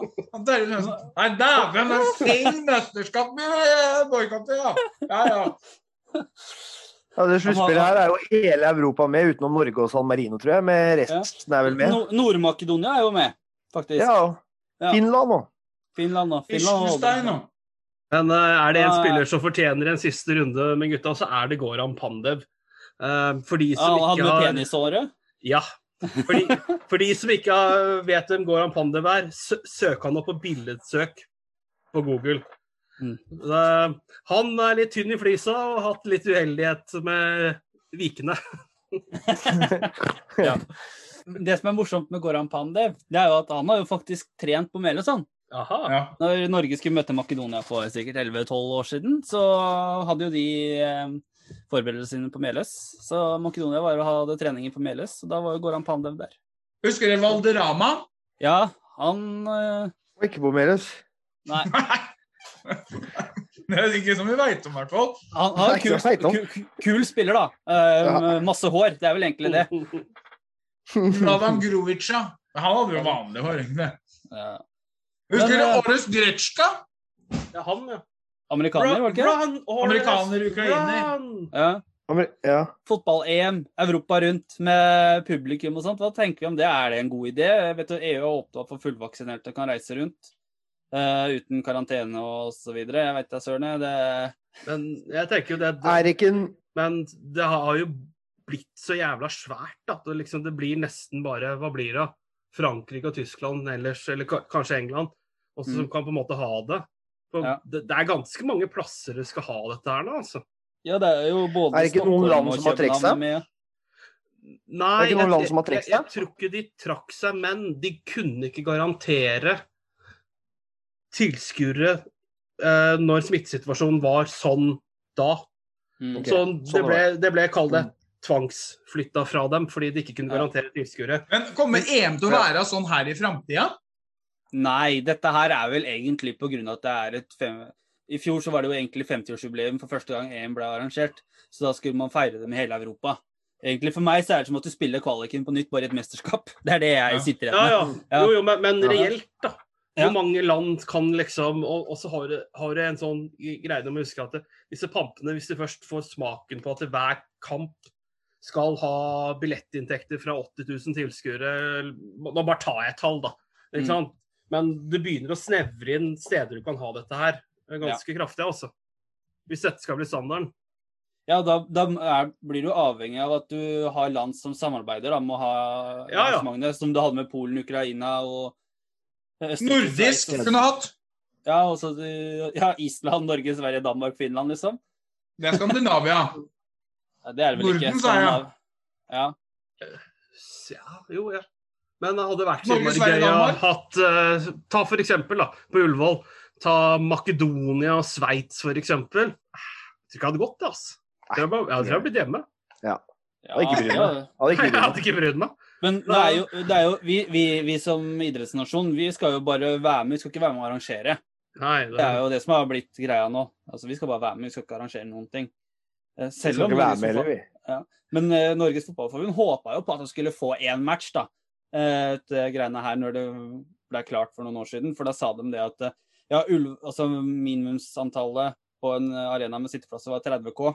Speaker 1: Terje Lønsen. Nei, dæven, det er feil mesterskap vi boikotter, ja. Ja, ja.
Speaker 2: Ja, det sluttspillet her er jo hele Europa med, utenom Norge og San Marino, tror jeg. Med resten er vel med.
Speaker 4: Nord- Nord-Makedonia er jo med, faktisk.
Speaker 2: Ja.
Speaker 4: Ja.
Speaker 2: Finland òg.
Speaker 4: Finland òg. Finland
Speaker 3: Men eh, er det en
Speaker 4: Ja, ja.
Speaker 3: spiller som fortjener en siste runde med gutta, så er det Goran Pandev. Eh, for de
Speaker 4: Ja,
Speaker 3: som
Speaker 4: han
Speaker 3: ikke
Speaker 4: med
Speaker 3: har
Speaker 4: penisåret.
Speaker 3: Ja. For de, for de som ikke vet hvem Goran Pandev er, sø søk han opp på billedsøk på Google.
Speaker 4: Mm.
Speaker 3: Han er litt tynn i flisa og har hatt litt uheldighet med vikene. [laughs]
Speaker 4: Det som er morsomt med Goran Pandev, det er jo at han har jo faktisk trent på Meløs, han.
Speaker 3: Aha.
Speaker 1: ja.
Speaker 4: Når Norge skulle møte Makedonia for sikkert 11-12 år siden, så hadde jo de eh, forberedelsene sine på Meløs. Så Makedonia var jo hadde treninger på Meløs, og da var jo Goran Pandev der.
Speaker 1: Husker dere Valderama?
Speaker 4: Ja, han eh,
Speaker 2: Var ikke på Meløs.
Speaker 4: Nei, [laughs]
Speaker 1: Det er ikke som vi veit om, i hvert fall.
Speaker 4: han han kul, kul, kul spiller, da. Uh,
Speaker 2: Ja.
Speaker 4: Masse hår. Det er vel egentlig det. [laughs]
Speaker 1: Vladan Grovica Han hadde jo vanlig hår. egentlig.
Speaker 4: Ja.
Speaker 1: Husker dere
Speaker 4: eh,
Speaker 1: Årets Gretsjka?
Speaker 3: er han, ja.
Speaker 4: Amerikaner, var det ikke?
Speaker 3: Run,
Speaker 1: Amerikaner, ukrainer.
Speaker 4: Ja.
Speaker 2: Ja.
Speaker 4: Fotball-EM, Europa rundt med publikum og sånt. Hva tenker vi om det? Er det en god idé? Jeg vet jo EU er opptatt for fullvaksinerte kan reise rundt uh, uten karantene og så videre. Jeg vet da søren. jeg, Det
Speaker 3: Men jeg tenker jo det,
Speaker 2: Er ikke en
Speaker 3: Men det har jo blitt så jævla svært at det, liksom, det blir nesten bare Hva blir det? Frankrike og Tyskland ellers, eller kanskje England, også, som
Speaker 4: Mm.
Speaker 3: kan på en måte ha det.
Speaker 4: Ja.
Speaker 3: det. Det er ganske mange plasser det skal ha dette her nå, altså.
Speaker 4: Ja, det er jo både
Speaker 2: Er det ikke noen land som har trukket seg?
Speaker 4: med.
Speaker 3: Nei,
Speaker 2: Det er ikke noen
Speaker 3: jeg,
Speaker 2: land som har trukket
Speaker 3: jeg, jeg, tror ikke de trakk seg, men de kunne ikke garantere tilskuere eh, når smittesituasjonen var sånn da.
Speaker 4: Mm.
Speaker 2: okay.
Speaker 3: Så
Speaker 2: sånn
Speaker 3: det ble, det ble kall det tvangsflytta fra dem fordi de ikke kunne garantere tilskuere.
Speaker 1: Men kommer EM til å være sånn her i framtida?
Speaker 4: Nei, dette her er vel egentlig på grunn av at det er et fem... I fjor så var det jo egentlig 50-årsjubileum for første gang EM ble arrangert. Så da skulle man feire det med hele Europa. Egentlig For meg så er det som at du spiller kvaliken på nytt, bare i et mesterskap. Det er det jeg
Speaker 1: Ja.
Speaker 4: sitter
Speaker 3: Ja,
Speaker 4: igjen med. Ja.
Speaker 3: Jo, jo, men, men reelt, da. Hvor mange land kan liksom Og, og så har du, har du en sånn greie om å huske at det, disse pampene, hvis du først får smaken på at hver kamp skal ha billettinntekter fra 80 000 tilskuere Nå bare tar jeg et tall, da. Ikke
Speaker 4: Mm.
Speaker 3: Men det begynner å snevre inn steder du kan ha dette her. Er Ganske kraftig, altså. Hvis dette skal bli standarden.
Speaker 4: Ja, da, da er, blir du avhengig av at du har land som samarbeider da, med å ha
Speaker 3: Ja, ja.
Speaker 4: som du hadde med Polen, Ukraina og Østerrike,
Speaker 1: Nordisk kunne hatt.
Speaker 4: Ja, også, ja, Island, Norge, Sverige, Danmark, Finland, liksom.
Speaker 1: Det er Skandinavia.
Speaker 4: Ja, det er vel ikke.
Speaker 1: Norden, sa jeg.
Speaker 4: Ja.
Speaker 3: Ja, jo, ja. Men det hadde vært
Speaker 1: Norge,
Speaker 3: gøy å
Speaker 1: Danmark.
Speaker 3: hatt eh, Ta for eksempel, da, på Ullevål. Ta Makedonia og Sveits, for eksempel. Jeg tror ikke det hadde gått, det, altså. Jeg tror jeg hadde blitt hjemme.
Speaker 4: ja, ja.
Speaker 2: Hadde ikke [laughs]
Speaker 3: Jeg
Speaker 2: brydd
Speaker 3: hadde
Speaker 2: meg.
Speaker 3: ikke brydd meg.
Speaker 4: Men det er jo, det er jo vi, vi, vi som idrettsnasjon, vi skal jo bare være med, vi skal ikke være med å arrangere.
Speaker 3: Nei, det,
Speaker 4: Det er jo det som har blitt greia nå. Altså, Vi skal bare være med, vi skal ikke arrangere noen ting. Eh,
Speaker 2: Vi
Speaker 4: Selv om
Speaker 2: være
Speaker 4: Norges
Speaker 2: med
Speaker 4: fotball-
Speaker 2: heller, vi.
Speaker 4: Men uh, Norges Fotballforbund håpa jo på at de skulle få én match, da. Eh, Etter greiene her når det ble klart for noen år siden. For da sa de det at eh, ja, ulv, altså minimumsantallet på en arena med sitteplasser var 30 K.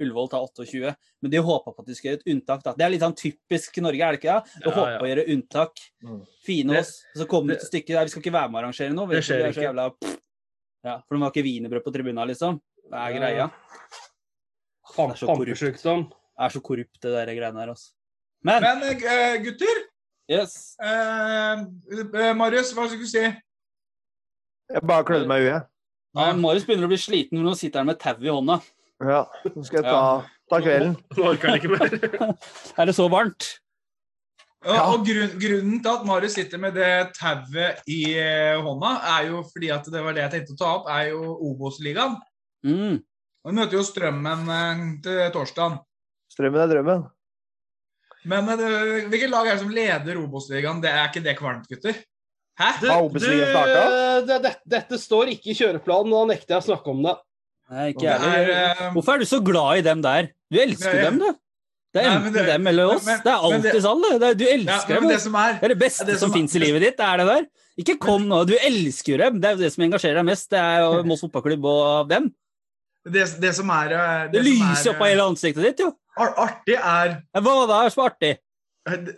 Speaker 4: Ullevål tar 28. Men de håpa på at de skulle gjøre et unntak. da. Det er litt sånn typisk Norge, er det ikke? Ja? Å
Speaker 3: Ja,
Speaker 4: håpe
Speaker 3: ja.
Speaker 4: å gjøre unntak.
Speaker 2: Mm.
Speaker 4: Fine oss. Og så kommer det til stykket der vi skal ikke være med å arrangere noe.
Speaker 3: Det skjer
Speaker 4: er
Speaker 3: ikke.
Speaker 4: jævla Ja, For de har ikke wienerbrød på tribunen, liksom. Det er greia. Det er så korrupt. Det er så korrupt, det der greiene her, altså. Men,
Speaker 1: Men eh, gutter,
Speaker 4: yes.
Speaker 1: eh, eh, Marius, hva skulle du si?
Speaker 2: Jeg bare klødde meg i huet.
Speaker 4: Nei, Marius begynner å bli sliten når han sitter her med tau i hånda.
Speaker 2: Ja, nå skal jeg ta, ta kvelden.
Speaker 3: Nå orker han ikke mer. [laughs]
Speaker 4: Er det så varmt?
Speaker 1: Ja,
Speaker 2: Ja.
Speaker 1: og grunn, Grunnen til at Marius sitter med det tauet i eh, hånda, er jo fordi at det var det jeg tenkte å ta opp, er jo Obos-ligaen.
Speaker 4: Mm.
Speaker 1: Vi møter jo Strømmen eh, til torsdag.
Speaker 2: Strømmen er drømmen.
Speaker 1: Men uh, hvilket lag er det som leder Obos-ligaen? Det er ikke det kvalmt, gutter? Hæ?
Speaker 3: Du, du, det, det, dette står ikke i kjøreplanen, og da nekter jeg å snakke om det.
Speaker 4: Nei, ikke
Speaker 1: Det
Speaker 4: jeg
Speaker 1: er, eh,
Speaker 4: Hvorfor er du så glad i dem der? Du elsker
Speaker 1: det,
Speaker 4: dem, du. Det er enten dem eller oss.
Speaker 1: men-
Speaker 4: det er alltid sånn. det. Det er- Du
Speaker 1: ja,
Speaker 4: elsker
Speaker 1: men
Speaker 4: dem.
Speaker 1: det som er
Speaker 4: Det er det beste
Speaker 1: det
Speaker 4: som
Speaker 1: som-
Speaker 4: fins i livet ditt. Det er det der. Ikke kom nå. Du elsker dem. Det er jo det som engasjerer deg mest. Det er jo [laughs] Moss fotballklubb og dem.
Speaker 1: det, det som er eh,
Speaker 4: Det lyser
Speaker 1: er,
Speaker 4: opp av hele ansiktet ditt, jo.
Speaker 1: Eh, ar- Artig er
Speaker 4: Ja, Hva da er så artig?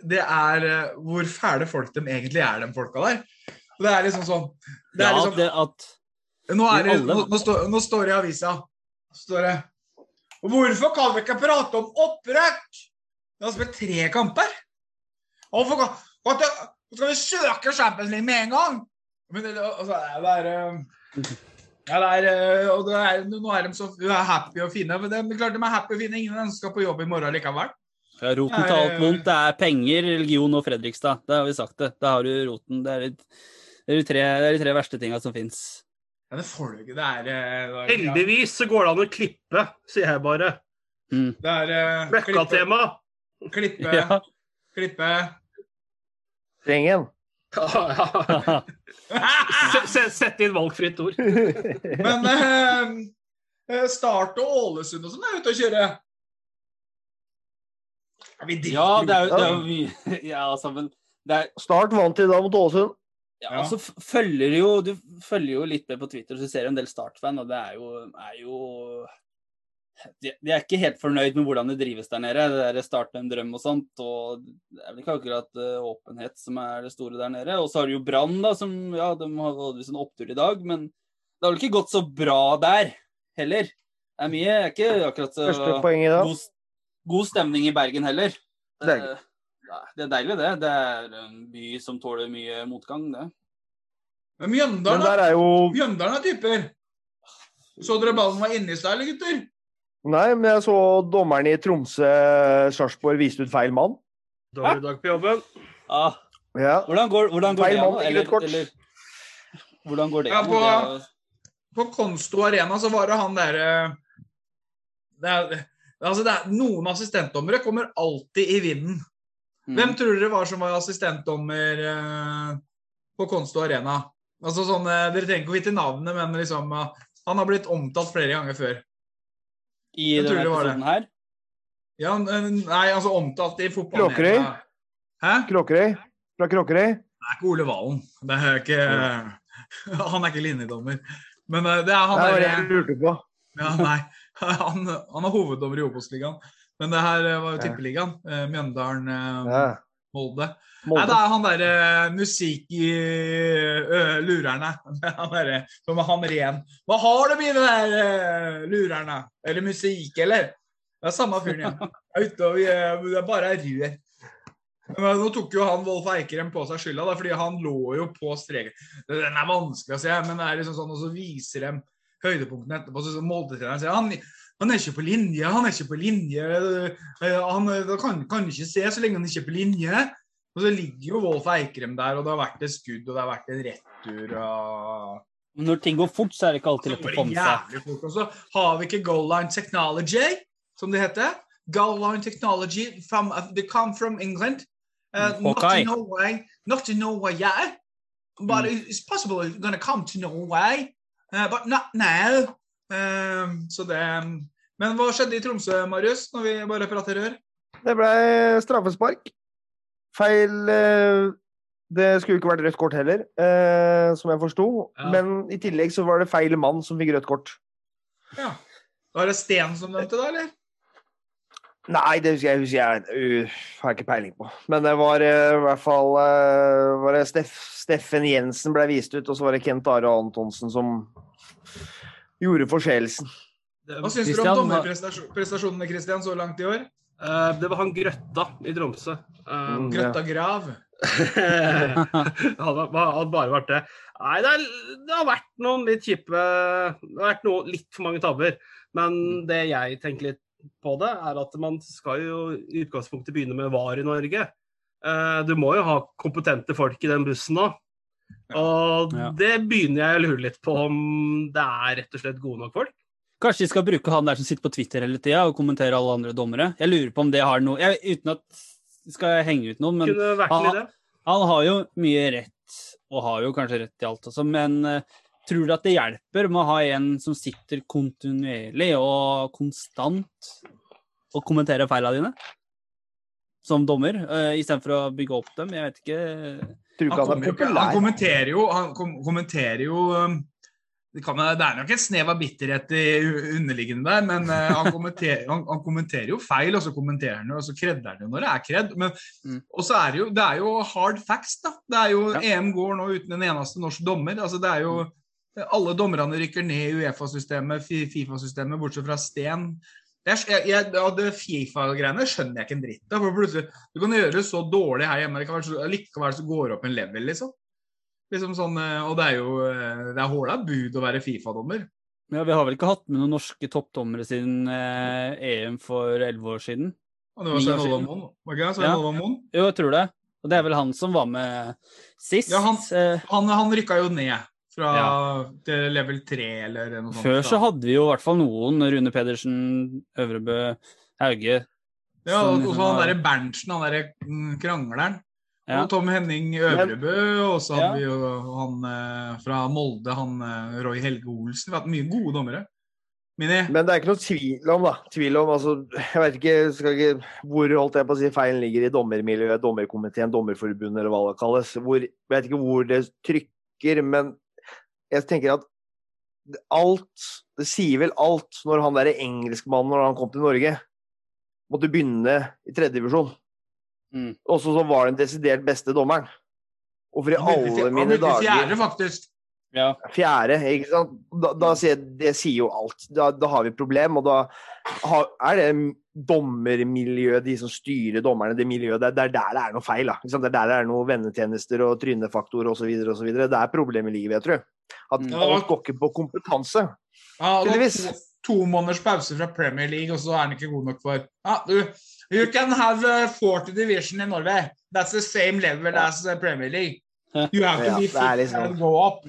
Speaker 1: det er eh, hvor fæle folk de egentlig er, de folka der. Det er liksom sånn det er
Speaker 4: Ja,
Speaker 1: liksom,
Speaker 4: det at
Speaker 1: nå, er det, nå, nå, står, nå står det i avisa står det, Hvorfor kan vi ikke prate om opprøkk? Vi har spilt tre kamper. Hvorfor kan, skal vi søke Champions League med en gang? Men det, altså, det er eh, ja, det er, eh, og det er, Nå er de så happy og fine. Men det er klart de er happy og fine. Ingen av dem skal på jobb i morgen likevel.
Speaker 4: ja, Roten til alt vondt. Det er penger, religion og Fredrikstad. Det har vi sagt det. Da har du roten. Det er, litt- det er, de, tre, det er de tre verste tinga som fins.
Speaker 1: Ja, det får du ikke. Det er, eh, det er
Speaker 3: Heldigvis så går det an å klippe, sier jeg bare.
Speaker 4: Mm.
Speaker 1: Det er eh, klippe,
Speaker 3: Bløkka-tema.
Speaker 1: klippe, [laughs]
Speaker 4: Ja.
Speaker 1: klippe
Speaker 2: Strengen. [laughs]
Speaker 3: Se- ja. Sett inn valgfritt ord.
Speaker 1: Men eh, eh, Start og Ålesund og sånn er ute og kjører? Ja, vi
Speaker 4: Ja, det er jo det er jo mye [laughs] Ja, altså, men det er
Speaker 2: Start vant i dag mot Ålesund.
Speaker 4: Ja,
Speaker 1: Ja.
Speaker 4: altså følger jo, Du følger jo litt med på Twitter, så ser du en del Start-fan, og det er jo, er jo de, de er ikke helt fornøyd med hvordan det drives der nede. Det der starte en drøm og sånt. og Det er vel ikke akkurat eh, åpenhet som er det store der nede. Og så har du jo Brann, da, som ja, de har hatt en opptur i dag, men det har vel ikke gått så bra der heller. Det er mye, det er ikke akkurat så god, god stemning i Bergen heller.
Speaker 2: Det er
Speaker 4: Eh, det er deilig, det. Det er en by som tåler mye motgang, det.
Speaker 1: Men
Speaker 2: Men
Speaker 1: Mjøndalen, Men
Speaker 2: er jo
Speaker 1: Mjøndalen er typer. Så dere ballen var inni seg, eller gutter?
Speaker 2: Nei, men jeg så dommeren i Tromsø-Sarpsborg viste ut feil mann.
Speaker 3: Dårlig dag på jobben.
Speaker 4: Ah,
Speaker 2: Ja.
Speaker 4: hvordan går, hvordan går
Speaker 2: Feil
Speaker 4: det
Speaker 2: mann?
Speaker 4: Eller,
Speaker 2: kort.
Speaker 4: eller hvordan går det
Speaker 1: Ja, på- På Konsto Arena så var det han derre er, altså Noen assistentdommere kommer alltid i vinden.
Speaker 4: Mm.
Speaker 1: Hvem tror dere var som var assistentdommer eh, på Konsto Arena? Altså sånn, eh, Dere trenger ikke å vite navnet, men liksom eh, Han har blitt omtalt flere ganger før.
Speaker 4: I
Speaker 1: Jeg
Speaker 4: denne
Speaker 1: det
Speaker 4: episoden her.
Speaker 1: Ja, nei, altså omtalt i fotball.
Speaker 2: Kråkerøy?
Speaker 1: Hæ?
Speaker 2: Kråkerøy? Fra Kråkerøy?
Speaker 1: Det er ikke Ole Valen. Det er ikke [laughs] Han er ikke linjedommer. Men eh, det er han
Speaker 2: Det var det
Speaker 1: derre
Speaker 2: jeg lurte på.
Speaker 1: Ja, nei. [laughs] Han, han er hoveddommer i Obos-ligaen. Men det her eh, var jo
Speaker 2: Ja.
Speaker 1: tippeligaen. eh, Mjøndalen, eh,
Speaker 2: Ja.
Speaker 1: Molde. Nei, det er han derre musikk i ø, lurerne. [laughs] Han derre som er han ren. Hva har de i de der ø, lurerne? Eller musikk, eller? Det er samme fyren igjen. Det er bare rør. Men nå tok jo han Wolf Eikrem på seg skylda, da, fordi han lå jo på streken. Den er vanskelig å se, men det er liksom sånn, og så viser de høydepunktene etterpå. Så, så Molde-treneren sier han, han er ikke på linje, han er ikke på linje. Eh, Han eh, kan, kan ikke se så lenge han ikke er på linje. Og så ligger jo Wolf Eikrem der, og det har vært et skudd, og det har vært en retur. og...
Speaker 4: Men Når ting går fort, så er det ikke alltid lett å komme seg.
Speaker 1: Og så har vi ikke Goal Line Technology, som det heter. Goal Line Technology, from, they come from England. Uh, not
Speaker 4: in
Speaker 1: to Norway, not to Norway yet, but it's possible it's going to come to Norway, uh, but not now. Um, så det Men hva skjedde i Tromsø, Marius, når vi bare prater rør?
Speaker 2: Det ble straffespark. Feil eh, Det skulle ikke vært rødt kort heller, eh, som jeg forsto.
Speaker 3: Ja.
Speaker 2: Men i tillegg så var det feil mann som fikk rødt kort.
Speaker 1: Ja. Var det Sten som nevnte det, eller?
Speaker 2: Nei, det husker jeg, husker jeg uh, har ikke peiling på. Men det var uh, i hvert fall uh, var det Steff, Steffen Jensen ble vist ut, og så var det Kent Are Antonsen som gjorde forseelsen.
Speaker 3: Det,
Speaker 1: Hva syns du om dommerprestasjonene Christian, så langt i år?
Speaker 3: Uh, det var han Grøtta i Tromsø. Eh,
Speaker 2: Mm.
Speaker 1: Grøtta Grav. [laughs]
Speaker 3: hadde, hadde bare vært det. Nei, det, er, det har vært noen litt kjipe Det har vært noe, litt for mange tabber. Men det jeg tenker litt på det, er at man skal jo i utgangspunktet begynne med VAR i Norge. Uh, du må jo ha kompetente folk i den bussen nå. Og
Speaker 4: Ja.
Speaker 3: det begynner jeg å lure litt på om det er rett og slett gode nok folk.
Speaker 4: Kanskje de skal bruke han der som sitter på Twitter hele tida og kommenterer alle andre dommere. Jeg lurer på om det har noe jeg, Uten at jeg skal henge ut noen, men han- han har jo mye rett, og har jo kanskje rett i alt også, men uh, tror du at det hjelper med å ha en som sitter kontinuerlig og konstant og kommenterer feilene dine? Som dommer, uh, istedenfor å bygge opp dem? Jeg vet ikke.
Speaker 1: Han,
Speaker 2: ikke han
Speaker 1: han kommenterer jo, han kom, kommenterer jo um, det, kan, det er nok et snev av bitterhet i underliggende der, men uh, han, kommenterer, han, han kommenterer jo feil, og så kommenterer han jo, og så kredder han jo når det er kredd. Men,
Speaker 4: Mm.
Speaker 1: Og så er det jo, det er jo hard facts, da. Det er jo,
Speaker 4: Ja.
Speaker 1: EM går nå uten en eneste norsk dommer. altså det er jo Alle dommerne rykker ned i Uefa-systemet, Fifa-systemet, bortsett fra Sten. Jeg, jeg, jeg, det Fifa-greiene skjønner jeg ikke en dritt av. for plutselig, Du kan gjøre det så dårlig her hjemme, det kan likevel så går det opp en level, liksom. Liksom sånn, eh, Og det er jo eh, det er håla bud å være Fifa-dommer.
Speaker 4: Ja, vi har vel ikke hatt med noen norske toppdommere siden eh, EM for elleve år siden?
Speaker 1: Og det var Svein Olav. Moen. Var ikke det? Svein
Speaker 4: Ja.
Speaker 1: Olav Moen?
Speaker 4: Jo, jeg tror det. Og det er vel han som var med sist.
Speaker 1: Ja, han-
Speaker 4: Eh,
Speaker 1: Han, han rykka jo ned fra
Speaker 4: Ja.
Speaker 1: til level 3 eller noe sånt.
Speaker 4: Før så hadde vi jo i hvert fall noen. Rune Pedersen, Øvrebø, Hauge.
Speaker 1: Ja, og
Speaker 4: liksom
Speaker 1: så han
Speaker 4: var-
Speaker 1: derre Berntsen, han derre mm, krangleren.
Speaker 4: Ja.
Speaker 1: Og Tom Henning Øvrebø, og så hadde
Speaker 4: Ja.
Speaker 1: vi jo han eh, fra Molde, han eh, Roy Helge Olsen. Vi har hatt mye gode dommere. Mini?
Speaker 2: Men det er ikke noe tvil om, da. Tvil om, altså, jeg vet ikke, skal ikke hvor holdt jeg på å si feilen ligger i dommermiljøet, dommerkomiteen, dommerforbundet eller hva det kalles. Hvor, jeg vet ikke hvor det trykker, men jeg tenker at alt Det sier vel alt når han derre engelskmannen, når han kom til Norge, måtte begynne i tredjedivisjon.
Speaker 4: Mm.
Speaker 2: Og så så var den desidert beste dommeren. Hvorfor i
Speaker 1: i
Speaker 2: alle mine dager
Speaker 1: fjerde, faktisk.
Speaker 4: Ja.
Speaker 2: Fjerde, ikke sant. Da, da sier jeg, det sier jo alt. Da, da har vi et problem, og da har, er det dommermiljøet, de som styrer dommerne, det miljøet, det er det er der det er noe feil. Da. Ikke sant? Det er der det er noe vennetjenester og trynefaktor osv. osv. Det er problemet i livet, jeg tror. At
Speaker 4: Mm.
Speaker 2: alt går ikke på kompetanse.
Speaker 1: Ja,
Speaker 2: Tydeligvis.
Speaker 1: to, to måneders pause fra Premier League, og så er han ikke god nok for ja, du, You can have uh, 40 division in Norway. That's the same level
Speaker 2: Ja.
Speaker 1: as Premier League. [laughs] You have to
Speaker 2: Ja,
Speaker 1: be
Speaker 2: det
Speaker 1: fit
Speaker 2: er liksom-
Speaker 1: and go up.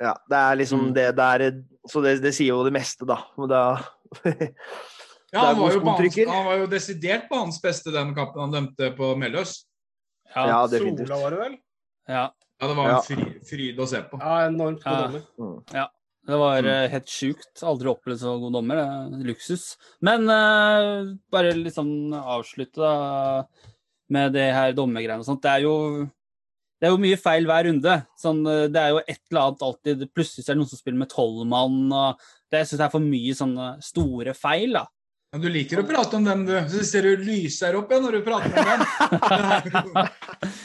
Speaker 2: Ja, det er liksom
Speaker 4: Mm.
Speaker 2: det, det er, Så det, det sier jo det meste, da. Men da [laughs]
Speaker 1: Ja, han, var jo hans, han var jo desidert på hans beste den kampen han dømte på Melløs.
Speaker 4: Ja.
Speaker 2: Ja, definitivt.
Speaker 3: Sola var det vel?
Speaker 4: ja.
Speaker 1: Ja, det var en fry, fryd å se på.
Speaker 3: Ja, enormt god
Speaker 4: Ja. Det var mm. helt sjukt. Aldri opplevd så god dommer. Det er luksus. Men uh, bare liksom avslutte da med det her dommergreiene og sånt. Det er jo det er jo mye feil hver runde. Sånn, eh, det er jo et eller annet alltid Plutselig er det noen som spiller med tolv mann. og det, syns jeg er for mye sånne store feil, da.
Speaker 1: Ja, du liker å prate om dem, du. Så ser du lyser opp igjen når du prater om dem.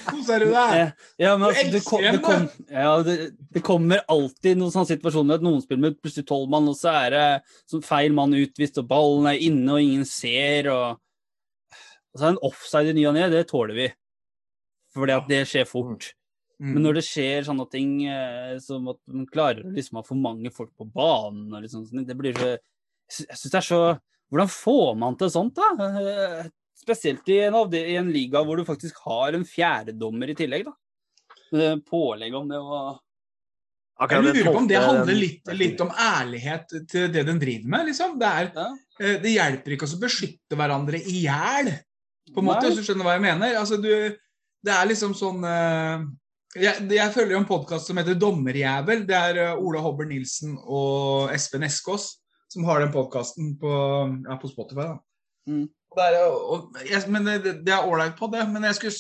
Speaker 1: Koser du deg?
Speaker 4: Ja, men altså, det, kom, det, kom, ja, det, det kommer alltid noen sånne situasjoner at noen spiller med plutselig tolv mann, og så er det sånn feil mann utvist, og ballen er inne, og ingen ser, og og så er det en offside i ny og ne, det tåler vi. Fordi at det skjer fort.
Speaker 1: Mm.
Speaker 4: Men når det skjer sånne ting eh, som at man klarer liksom å ha for mange folk på banen, og liksom, det blir så jeg syns det er så Hvordan får man til sånt, da? Eh, Spesielt i en, i en liga hvor du faktisk har en fjerdedommer i tillegg, da. Pålegg om det å
Speaker 1: Jeg lurer på om det handler litt, litt om ærlighet til det den driver med. liksom. Det, er,
Speaker 4: Ja.
Speaker 1: eh, det hjelper ikke å beskytte hverandre i hjel, på en måte, hvis du skjønner hva jeg mener. Altså, du, det er liksom sånn eh, jeg, jeg følger jo en podkast som heter Dommerjævel. Det er Ola Hobber Nilsen og Espen Eskås som har den podkasten på, ja, på Spotify.
Speaker 4: Mm.
Speaker 1: Der, er, og, jeg, men det, det er ålreit på det, men jeg skulle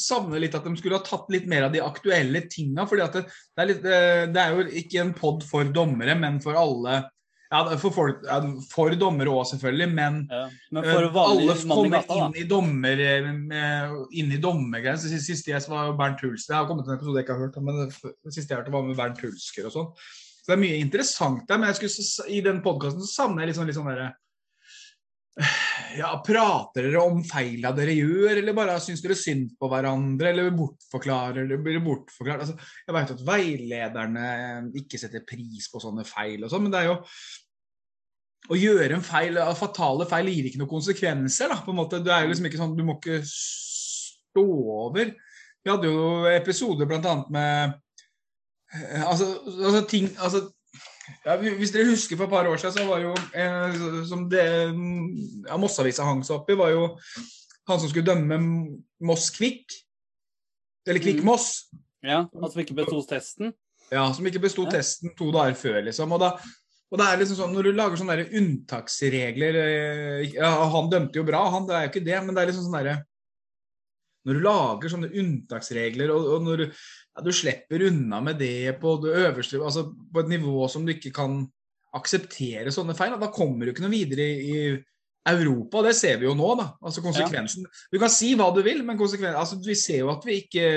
Speaker 1: savne litt at de skulle ha tatt litt mer av de aktuelle tinga. For det, det, er litt, eh, det er jo ikke en pod for dommere, men for alle. Ja, for, folk, ja, for dommere òg, selvfølgelig, men
Speaker 4: ja. Men
Speaker 1: Eh, Alle kommer
Speaker 4: gata,
Speaker 1: inn i dommer eh, inn i dommergreier. Så Sist siste jeg var Bernt Hulsker. Jeg har kommet til en episode jeg ikke har hørt, men det siste jeg hørte var med Bernt Hulsker og sånn. Så det er mye interessant der, men skulle, i den podkasten savner jeg litt sånn, litt sånn derre ja, Prater dere om feila dere gjør, eller bare syns dere synd på hverandre, eller bortforklarer dere, blir bortforklart? Altså, jeg vet at veilederne ikke setter pris på sånne feil og sånn, men det er jo å gjøre en feil, fatale feil gir ikke noen konsekvenser. da, på en måte. Det er jo liksom ikke sånn, Du må ikke stå over. Vi hadde jo episoder bl.a. med altså, altså ting altså, ja, Hvis dere husker for et par år siden, så var jo eh, som det ja, Mossavisa hang seg opp i, var jo han som skulle dømme Moss Kvikk. Eller Kvikk
Speaker 4: Mm.
Speaker 1: Moss.
Speaker 4: Ja, han som ikke besto testen.
Speaker 1: Ja, som ikke besto
Speaker 4: Ja.
Speaker 1: testen to dager før, liksom. Og, da, og det er liksom sånn, Når du lager sånne der unntaksregler eh, ja, Han dømte jo bra, han, det er jo ikke det, men det er liksom sånn derre Når du lager sånne unntaksregler, og, og når du, ja, du slipper unna med det på det øverste Altså på et nivå som du ikke kan akseptere sånne feil, da kommer du ikke noe videre i, Europa, det ser vi jo nå, da. Altså konsekvensen. Du kan si hva du vil, men konsekvensen altså, Vi ser jo at vi ikke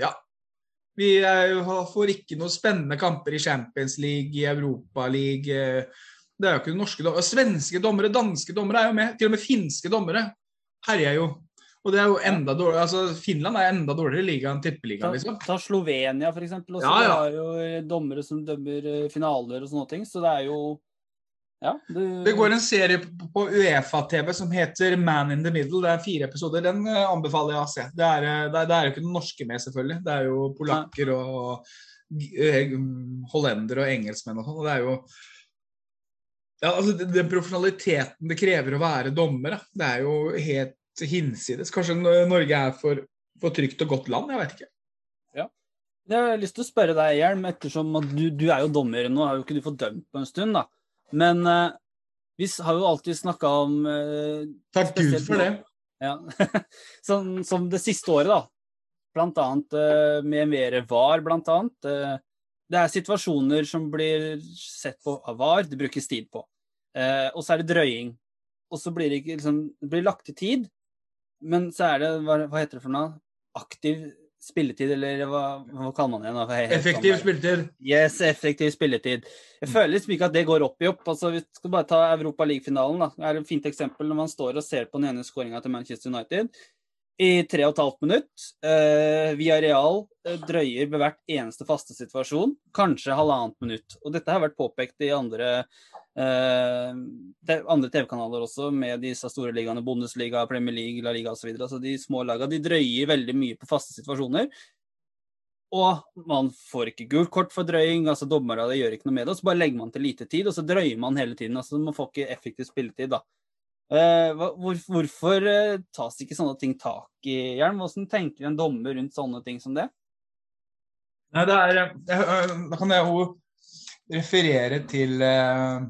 Speaker 1: Ja. Vi er, får ikke noen spennende kamper i Champions League, i Europa League. eh, Det er jo ikke norske dommere. Svenske dommere, danske dommere er jo med. Til og med finske dommere herjer jo. Og det er jo enda dårligere, altså Finland er enda dårligere liga enn
Speaker 4: Ta,
Speaker 1: tippeligaen, liksom.
Speaker 4: ta Slovenia, for eksempel. Også.
Speaker 1: Ja, ja.
Speaker 4: De har jo eh, dommere som dømmer eh, finaler og sånne ting. Så det er jo Ja. Det,
Speaker 1: Det går en serie på Uefa-TV som heter Man in the Middle. Det er fire episoder. Den eh, anbefaler jeg å se. Det er, det er, det er jo ikke den norske med, selvfølgelig. Det er jo polakker og eh, hollendere og engelskmenn og sånn. Og det er jo ja, altså den- Den profesjonaliteten det krever å være dommer, da, det er jo helt hinsides. Kanskje Norge er for, for trygt og godt land? Jeg vet ikke. Ja.
Speaker 4: Jeg har lyst til å spørre deg, Hjelm, ettersom at du, du er jo dommer nå, har jo ikke du fått dømt på en stund, da. Men eh, vi har jo alltid snakka om eh,
Speaker 1: Takk Gud for det.
Speaker 4: Ja. [laughs] som, som det siste året, da. Blant annet eh, med mer VAR, blant annet. Eh, det er situasjoner som blir sett på av VAR, det brukes tid på. Eh, og så er det drøying. Og så blir det liksom Det blir lagt til tid, men så er det Hva, hva heter det for noe? Aktiv spilletid, eller hva, hva kaller man det? nå?
Speaker 1: Effektiv
Speaker 4: sånn
Speaker 1: spilletid.
Speaker 4: Yes, effektiv spilletid. Jeg føler liksom ikke at det går opp i opp. Altså, vi skal bare ta Europa League-finalen. da. Det er et fint eksempel når man står og ser på den ene skåringa til Manchester United i tre og et halvt minutt. Uh, via real uh, drøyer ved hvert eneste faste situasjon, kanskje halvannet minutt. Og dette har vært påpekt i andre, andre TV-kanaler også, med disse store ligaene, Bundesliga, Premier League, La Liga osv. Altså de små lagene de drøyer veldig mye på faste situasjoner. Og man får ikke gult kort for drøying, altså dommerne gjør ikke noe med det. Og så bare legger man til lite tid, og så drøyer man hele tiden. altså Man får ikke effektiv spilletid, da. Eh, hvor, hvorfor eh, tas ikke sånne ting tak i, Hjelm? Hvordan tenker en dommer rundt sånne ting som det?
Speaker 1: Nei, det er, da kan jeg jo referere til eh,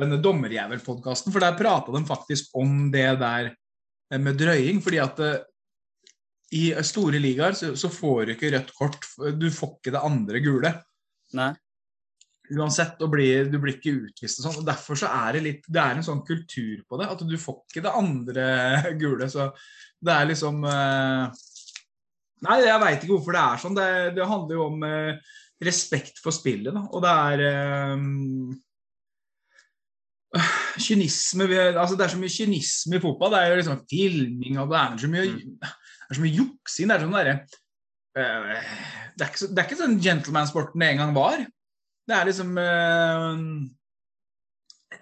Speaker 1: denne Dommerjævel-podkasten, for der prata de faktisk om det der eh, med drøying. fordi at eh, i store ligaer så, så får du ikke rødt kort. Du får ikke det andre gule.
Speaker 4: Nei.
Speaker 1: Uansett, og blir, du blir ikke utvist og sånn. og Derfor så er det litt Det er en sånn kultur på det, at du får ikke det andre [laughs] gule. Så det er liksom eh, Nei, jeg veit ikke hvorfor det er sånn. Det, det handler jo om respekt for spillet, da. Og det er Kynisme altså Det er så mye kynisme i fotball. Det er jo liksom filming og det er så mye, det er så mye juksing. Det er sånn derre eh, det, så, det er ikke sånn gentleman-sporten det en gang var. Det er liksom eh,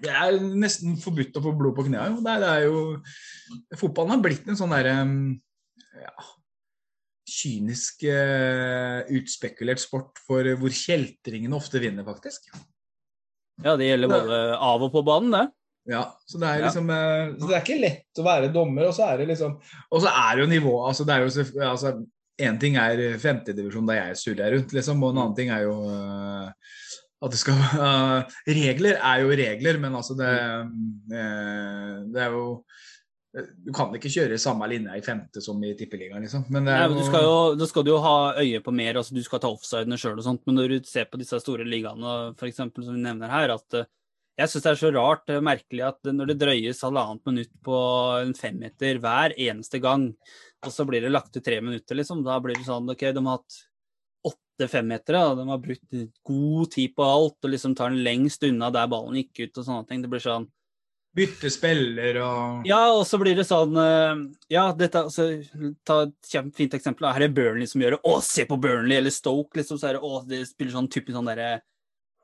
Speaker 1: Det er nesten forbudt å få blod på knærne. Det, det er jo Fotballen har blitt en sånn derre ja, kynisk eh, utspekulert sport for eh, hvor kjeltringene ofte vinner, faktisk.
Speaker 4: Ja, det gjelder både av og på banen, det.
Speaker 1: Ja, så det er liksom eh, så Det er ikke lett å være dommer, og så er det liksom Og så er det jo nivå altså det er jo altså, En ting er femtedivisjon der jeg surrer rundt, liksom, og en annen ting er jo eh, at det skal uh, [laughs] Regler er jo regler, men altså det eh, Det er jo Du kan ikke kjøre samme linje i femte som i tippeligaen, liksom. Men det
Speaker 4: Nei, men du skal jo, da skal du jo ha øye på mer, altså du skal ta offsidene sjøl og sånt, men når du ser på disse store ligaene, eksempel, som vi nevner her, at eh, jeg syns det er så rart, og merkelig, at når det drøyes halvannet minutt på en femmeter hver eneste gang, og så blir det lagt til tre minutter, liksom, da blir det sånn OK, de har hatt åtte femmetere, og de har brukt god tid på alt, og liksom tar den lengst unna der ballen gikk ut og sånne ting. Det blir sånn
Speaker 1: bytte spiller og
Speaker 4: ja, og så blir det sånn eh, Ja, dette altså, Ta et kjempefint eksempel. Her er Burnley som gjør det. Å, se på Burnley! Eller Stoke, liksom. Så er det, å, det spiller sånn typisk sånn derre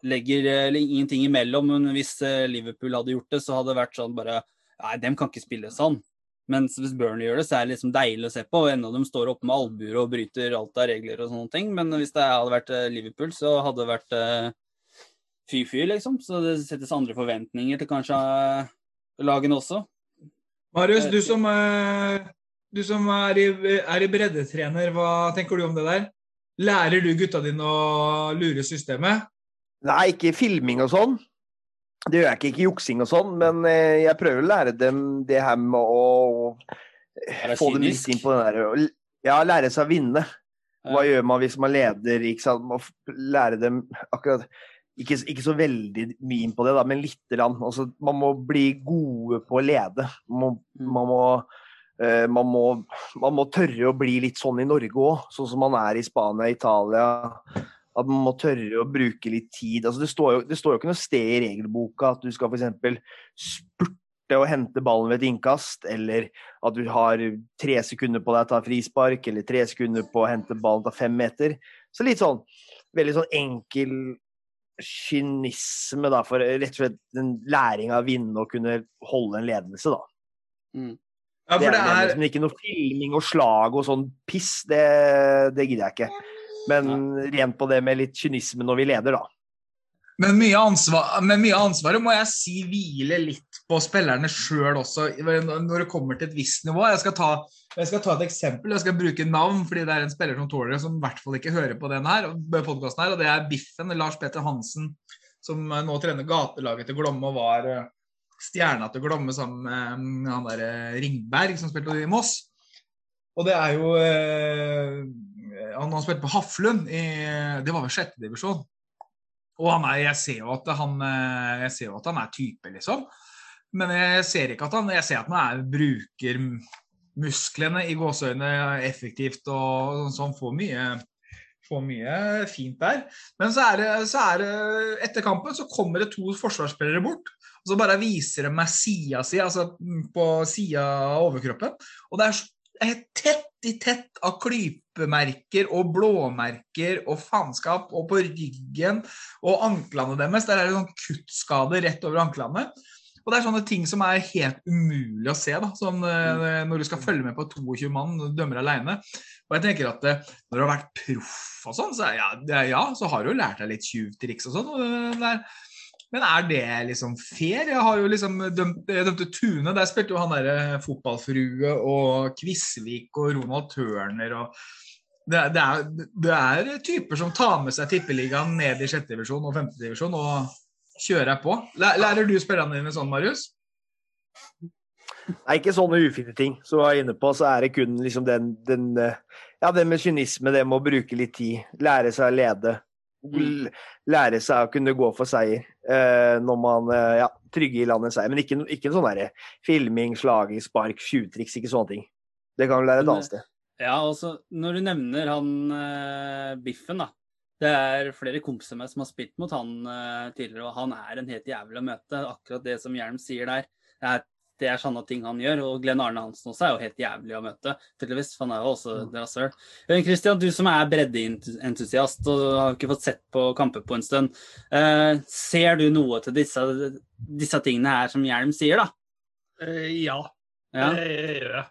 Speaker 4: Legger eller, ingenting imellom. Men hvis eh, Liverpool hadde gjort det, så hadde det vært sånn bare Nei, dem kan ikke spille sånn. Mens hvis Burnley gjør det, så er det liksom deilig å se på. Enda de står oppe med albuer og bryter alt av regler og sånne ting. Men hvis det hadde vært eh, Liverpool, så hadde det vært eh, fy-fy, liksom. Så det settes andre forventninger til kanskje eh, lagene også.
Speaker 1: Marius, du som, eh, du som er, i, er i breddetrener, hva tenker du om det der? Lærer du gutta dine å lure systemet?
Speaker 2: Nei, ikke filming og sånn. Det gjør jeg ikke, ikke juksing og sånn, men eh, jeg prøver å lære dem det her med å få dem litt inn på den der Ja, lære seg å vinne. Hva gjør man hvis man leder? Ikke sant? Man lære dem akkurat ikke, ikke så veldig mye inn på det, da, men lite grann. Altså, man må bli gode på å lede. Man må,
Speaker 4: Mm.
Speaker 2: man må, uh, man må, man må tørre å bli litt sånn i Norge òg, sånn som man er i Spania, Italia. At man må tørre å bruke litt tid. Altså, det, står jo, det står jo ikke noe sted i regelboka at du skal f.eks. spurte og hente ballen ved et innkast, eller at du har tre sekunder på deg til å ta frispark, eller tre sekunder på å hente ballen til fem meter. Så litt sånn veldig sånn enkel kynisme, da, for rett og slett en læring av å vinne og kunne holde en ledelse, da.
Speaker 1: Ja,
Speaker 2: det,
Speaker 1: for
Speaker 2: er,
Speaker 1: det
Speaker 2: det er liksom ikke noe filming og slag og sånn piss, det, det gidder jeg ikke. Men rent på det med litt kynisme når vi leder, da.
Speaker 1: Men mye, ansvar, men mye ansvaret må jeg si hviler litt på spillerne sjøl også, når det kommer til et visst nivå. Jeg skal, ta, jeg skal ta et eksempel. Jeg skal bruke navn, fordi det er en spiller som tåler det, som i hvert fall ikke hører på denne her, podcasten her, og det er Biffen, Lars Petter Hansen, som eh, nå trener gatelaget til Glomme og var eh, stjerna til Glomme sammen med han der eh, Ringberg, som spilte i Moss. Og det er jo eh, Han har spilt på Haflund i Det var vel sjette divisjon. Og han er, jeg ser jo at han, eh, jeg ser jo at han er type, liksom. Men jeg ser ikke at han Jeg ser at han er, bruker musklene i gåseøynene effektivt og sånn. Får mye, får mye fint der. Men så er, det, så er det Etter kampen så kommer det to forsvarsspillere bort. Og så bare viser de meg sida si, altså på sida av overkroppen. Og det er tett i tett av klypemerker og blåmerker og faenskap, og på ryggen og anklene deres. Der er det sånn kuttskade rett over anklene. Og det er sånne ting som er helt umulig å se, da, sånn, eh, når du skal følge med på 22 mann og dømmer alene. Og jeg tenker at eh, når du har vært proff og sånn, så, ja, ja, så har du jo lært deg litt tjuvtriks og sånn. Men er det liksom fair? Jeg har jo liksom dømt, jeg dømte Tune. Der spilte jo han derre fotballfrue og Kvisvik og Ronald Turner og det, er- det, er, det er typer som tar med seg tippeligaen ned i sjette divisjon og femte divisjon og kjører jeg på. Lærer du spillerne dine sånn, Marius?
Speaker 2: Nei, ikke sånne ufine ting som jeg var inne på. Så er det kun liksom den, den eh, Ja, det med kynisme, det med å bruke litt tid. Lære seg å lede. Lære seg å kunne gå for seier eh, når man eh, ja, trygge i landet seier. Men ikke, ikke en sånn derre filming, slaging, spark, tjuvtriks, ikke sånne ting. Det kan du lære et annet sted.
Speaker 4: Ja, altså, når du nevner han eh, Biffen, da. Det er flere kompiser av meg som har spilt mot han uh, tidligere, og han er en helt jævlig å møte. Akkurat det som Hjelm sier der. Det er, det er sånne ting han gjør. Og Glenn Arne Hansen også er jo helt jævlig å møte. Tydeligvis, for han er jo også rasshøl. Men Christian, du som er breddeentusiast og har ikke fått sett på kamper på en stund. Uh, ser du noe til disse, disse tingene her som Hjelm sier, da?
Speaker 3: Uh, ja,
Speaker 4: Ja.
Speaker 3: det gjør jeg.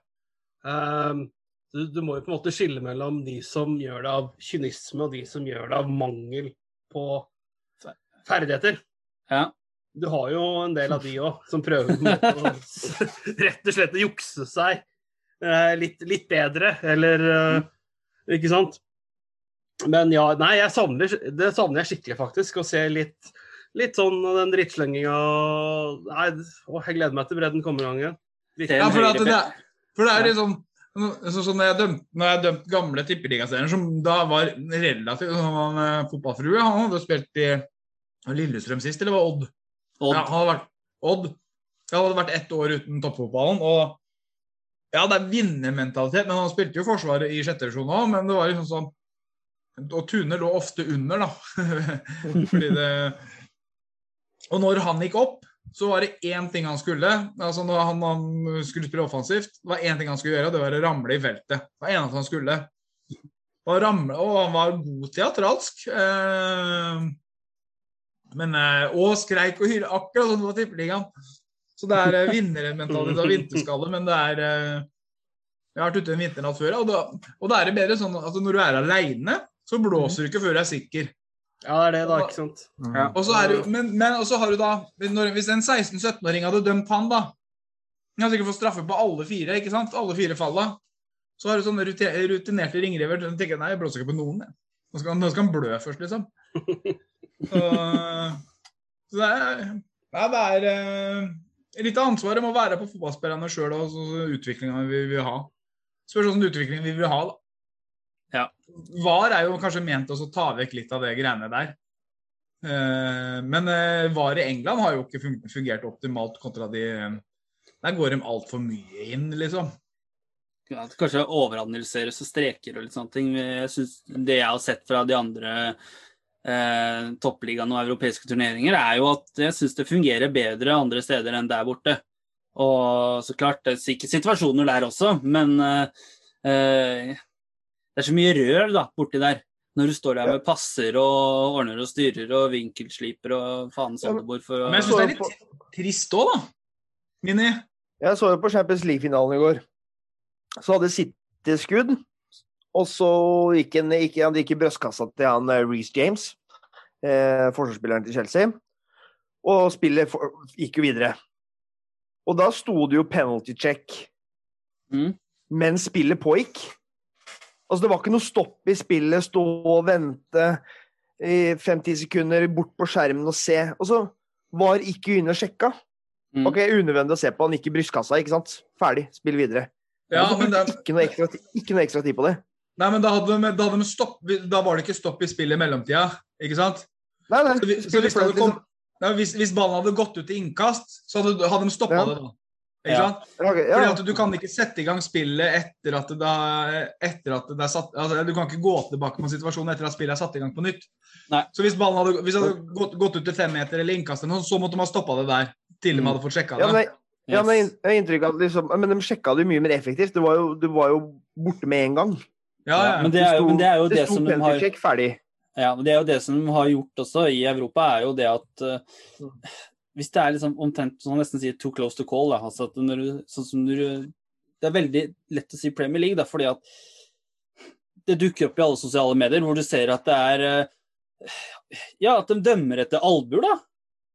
Speaker 3: Ehm, du, du må jo på en måte skille mellom de som gjør det av kynisme, og de som gjør det av mangel på ferdigheter.
Speaker 4: ja.
Speaker 3: Du har jo en del av de òg, som prøver på en måte å [laughs] rett og slett å jukse seg eh, litt, litt bedre, eller eh, Ikke sant? Men ja, nei, jeg savner, det savner jeg skikkelig, faktisk. Å se litt, litt sånn av den drittslenginga Nei, å, jeg gleder meg til bredden kommer i gang igjen.
Speaker 1: Ja, for, det, er- for det er liksom Sånn så når jeg dømte, dømte gamle tippeligaserier, som da var relativt sånn, han, Fotballfrue han hadde spilt i Lillestrøm sist, eller var Odd?
Speaker 4: Odd.
Speaker 1: Ja, han hadde vært Odd. Han hadde vært ett år uten toppfotballen. og Ja, det er vinnermentalitet, men han spilte jo Forsvaret i sjette divisjon òg, men det var liksom sånn Og Tune lå ofte under, da. [laughs] Fordi det Og når han gikk opp, så var det én ting han skulle. altså Når han, han skulle spille offensivt, det var én ting han skulle gjøre, det var å ramle i feltet. Det var eneste han skulle. Og, ramle, og han var god teatralsk. Eh, men, eh, og skreik og hyra, akkurat det var tippeligaen. Så det er eh, vinnermentalitet av vinterskalle, men det er eh, Jeg har vært ute en vinternatt før, og da, og da er det bedre sånn at når du er aleine, så blåser du ikke før du er sikker.
Speaker 3: Ja, det er det, da. ikke sant?
Speaker 4: Ja.
Speaker 1: Og så er det men, men så har du da når, Hvis en 16-17-åring hadde dømt han, da Han hadde sikkert fått straffe på alle fire, ikke sant? Alle fire falla. Så har du sånne rutinerte ringrever som tenker nei, jeg blåser ikke på noen. jeg. Nå skal, han- nå skal han blø først, liksom. [laughs] Så, så det er Nei, det er eh, litt av ansvaret må være på fotballspillerne sjøl og så utviklinga vi vil ha. Spørs hvilken utvikling vi vil ha, da.
Speaker 4: Ja.
Speaker 1: VAR er jo kanskje ment å ta vekk litt av det greiene der. Eh, men eh, VAR i England har jo ikke fungert optimalt kontra de Der går de altfor mye inn, liksom.
Speaker 4: Ja, kanskje overanalyseres og streker og litt sånne ting. Jeg synes Det jeg har sett fra de andre eh, toppligaene og europeiske turneringer, er jo at jeg syns det fungerer bedre andre steder enn der borte. Og så klart, det er sikkert situasjoner der også, men eh, eh, det er så mye rør da, borti der. Når du står der med passer og ordner og styrer og vinkelsliper og faen oldemor for å
Speaker 1: Men jeg syns det er litt trist òg, da. Mini.
Speaker 2: Jeg så jo på Champions League-finalen i går. Så hadde City skudd, og så gikk han gikk, han gikk i brystkassa til han eh, Reece James, eh, forsvarsspilleren til Chelsea, og spillet for, gikk jo videre. Og da sto det jo penalty check
Speaker 4: Mm.
Speaker 2: mens spillet pågikk. Altså, det var ikke noe stopp i spillet, stå og vente i fem-ti sekunder, bort på skjermen og se. Og så var ikke inne og sjekka.
Speaker 4: Mm.
Speaker 2: Ok, unødvendig å se på, han gikk i brystkassa, ikke sant? Ferdig, spill videre.
Speaker 1: Ja, men det,
Speaker 2: ikke, noe ekstra, ikke noe ekstra tid på det.
Speaker 1: nei, men da, hadde de, da, hadde de stopp, da var det ikke stopp i spillet i mellomtida, ikke sant?
Speaker 2: Nei, nei,
Speaker 1: Så, så hvis, kom, nei, hvis, hvis ballen hadde gått ut i innkast, så hadde, hadde de stoppa
Speaker 2: Ja.
Speaker 1: det da. Ikke sant?
Speaker 2: Ok, ja.
Speaker 1: Fordi at Du kan ikke sette i gang spillet etter at det, da, etter at det er satt altså, Du kan ikke gå tilbake på situasjonen etter at spillet er satt i gang på nytt.
Speaker 4: Nei.
Speaker 1: Så hvis ballen hadde, hvis hadde gått, gått ut til femmeter eller innkast, så måtte man stoppa det der til de
Speaker 4: Mm.
Speaker 1: hadde fått sjekka
Speaker 2: Ja,
Speaker 1: det.
Speaker 2: men, jeg- ja, men jeg har inntrykk av at liksom, men de sjekka det mye mer effektivt. Du var var jo borte med en gang.
Speaker 1: Ja, ja.
Speaker 4: Men det er jo, det, er jo
Speaker 2: Det
Speaker 4: det, som de har
Speaker 2: ferdig.
Speaker 4: Ja, men det er jo det som de har gjort også i Europa, er jo det at eh, hvis det er liksom omtrent sånn nesten sier too close to call, da, altså at når du, sånn som når du, Det er veldig lett å si Premier League, da, fordi at det dukker opp i alle sosiale medier hvor du ser at det er eh, Ja, at de dømmer etter albuer, da.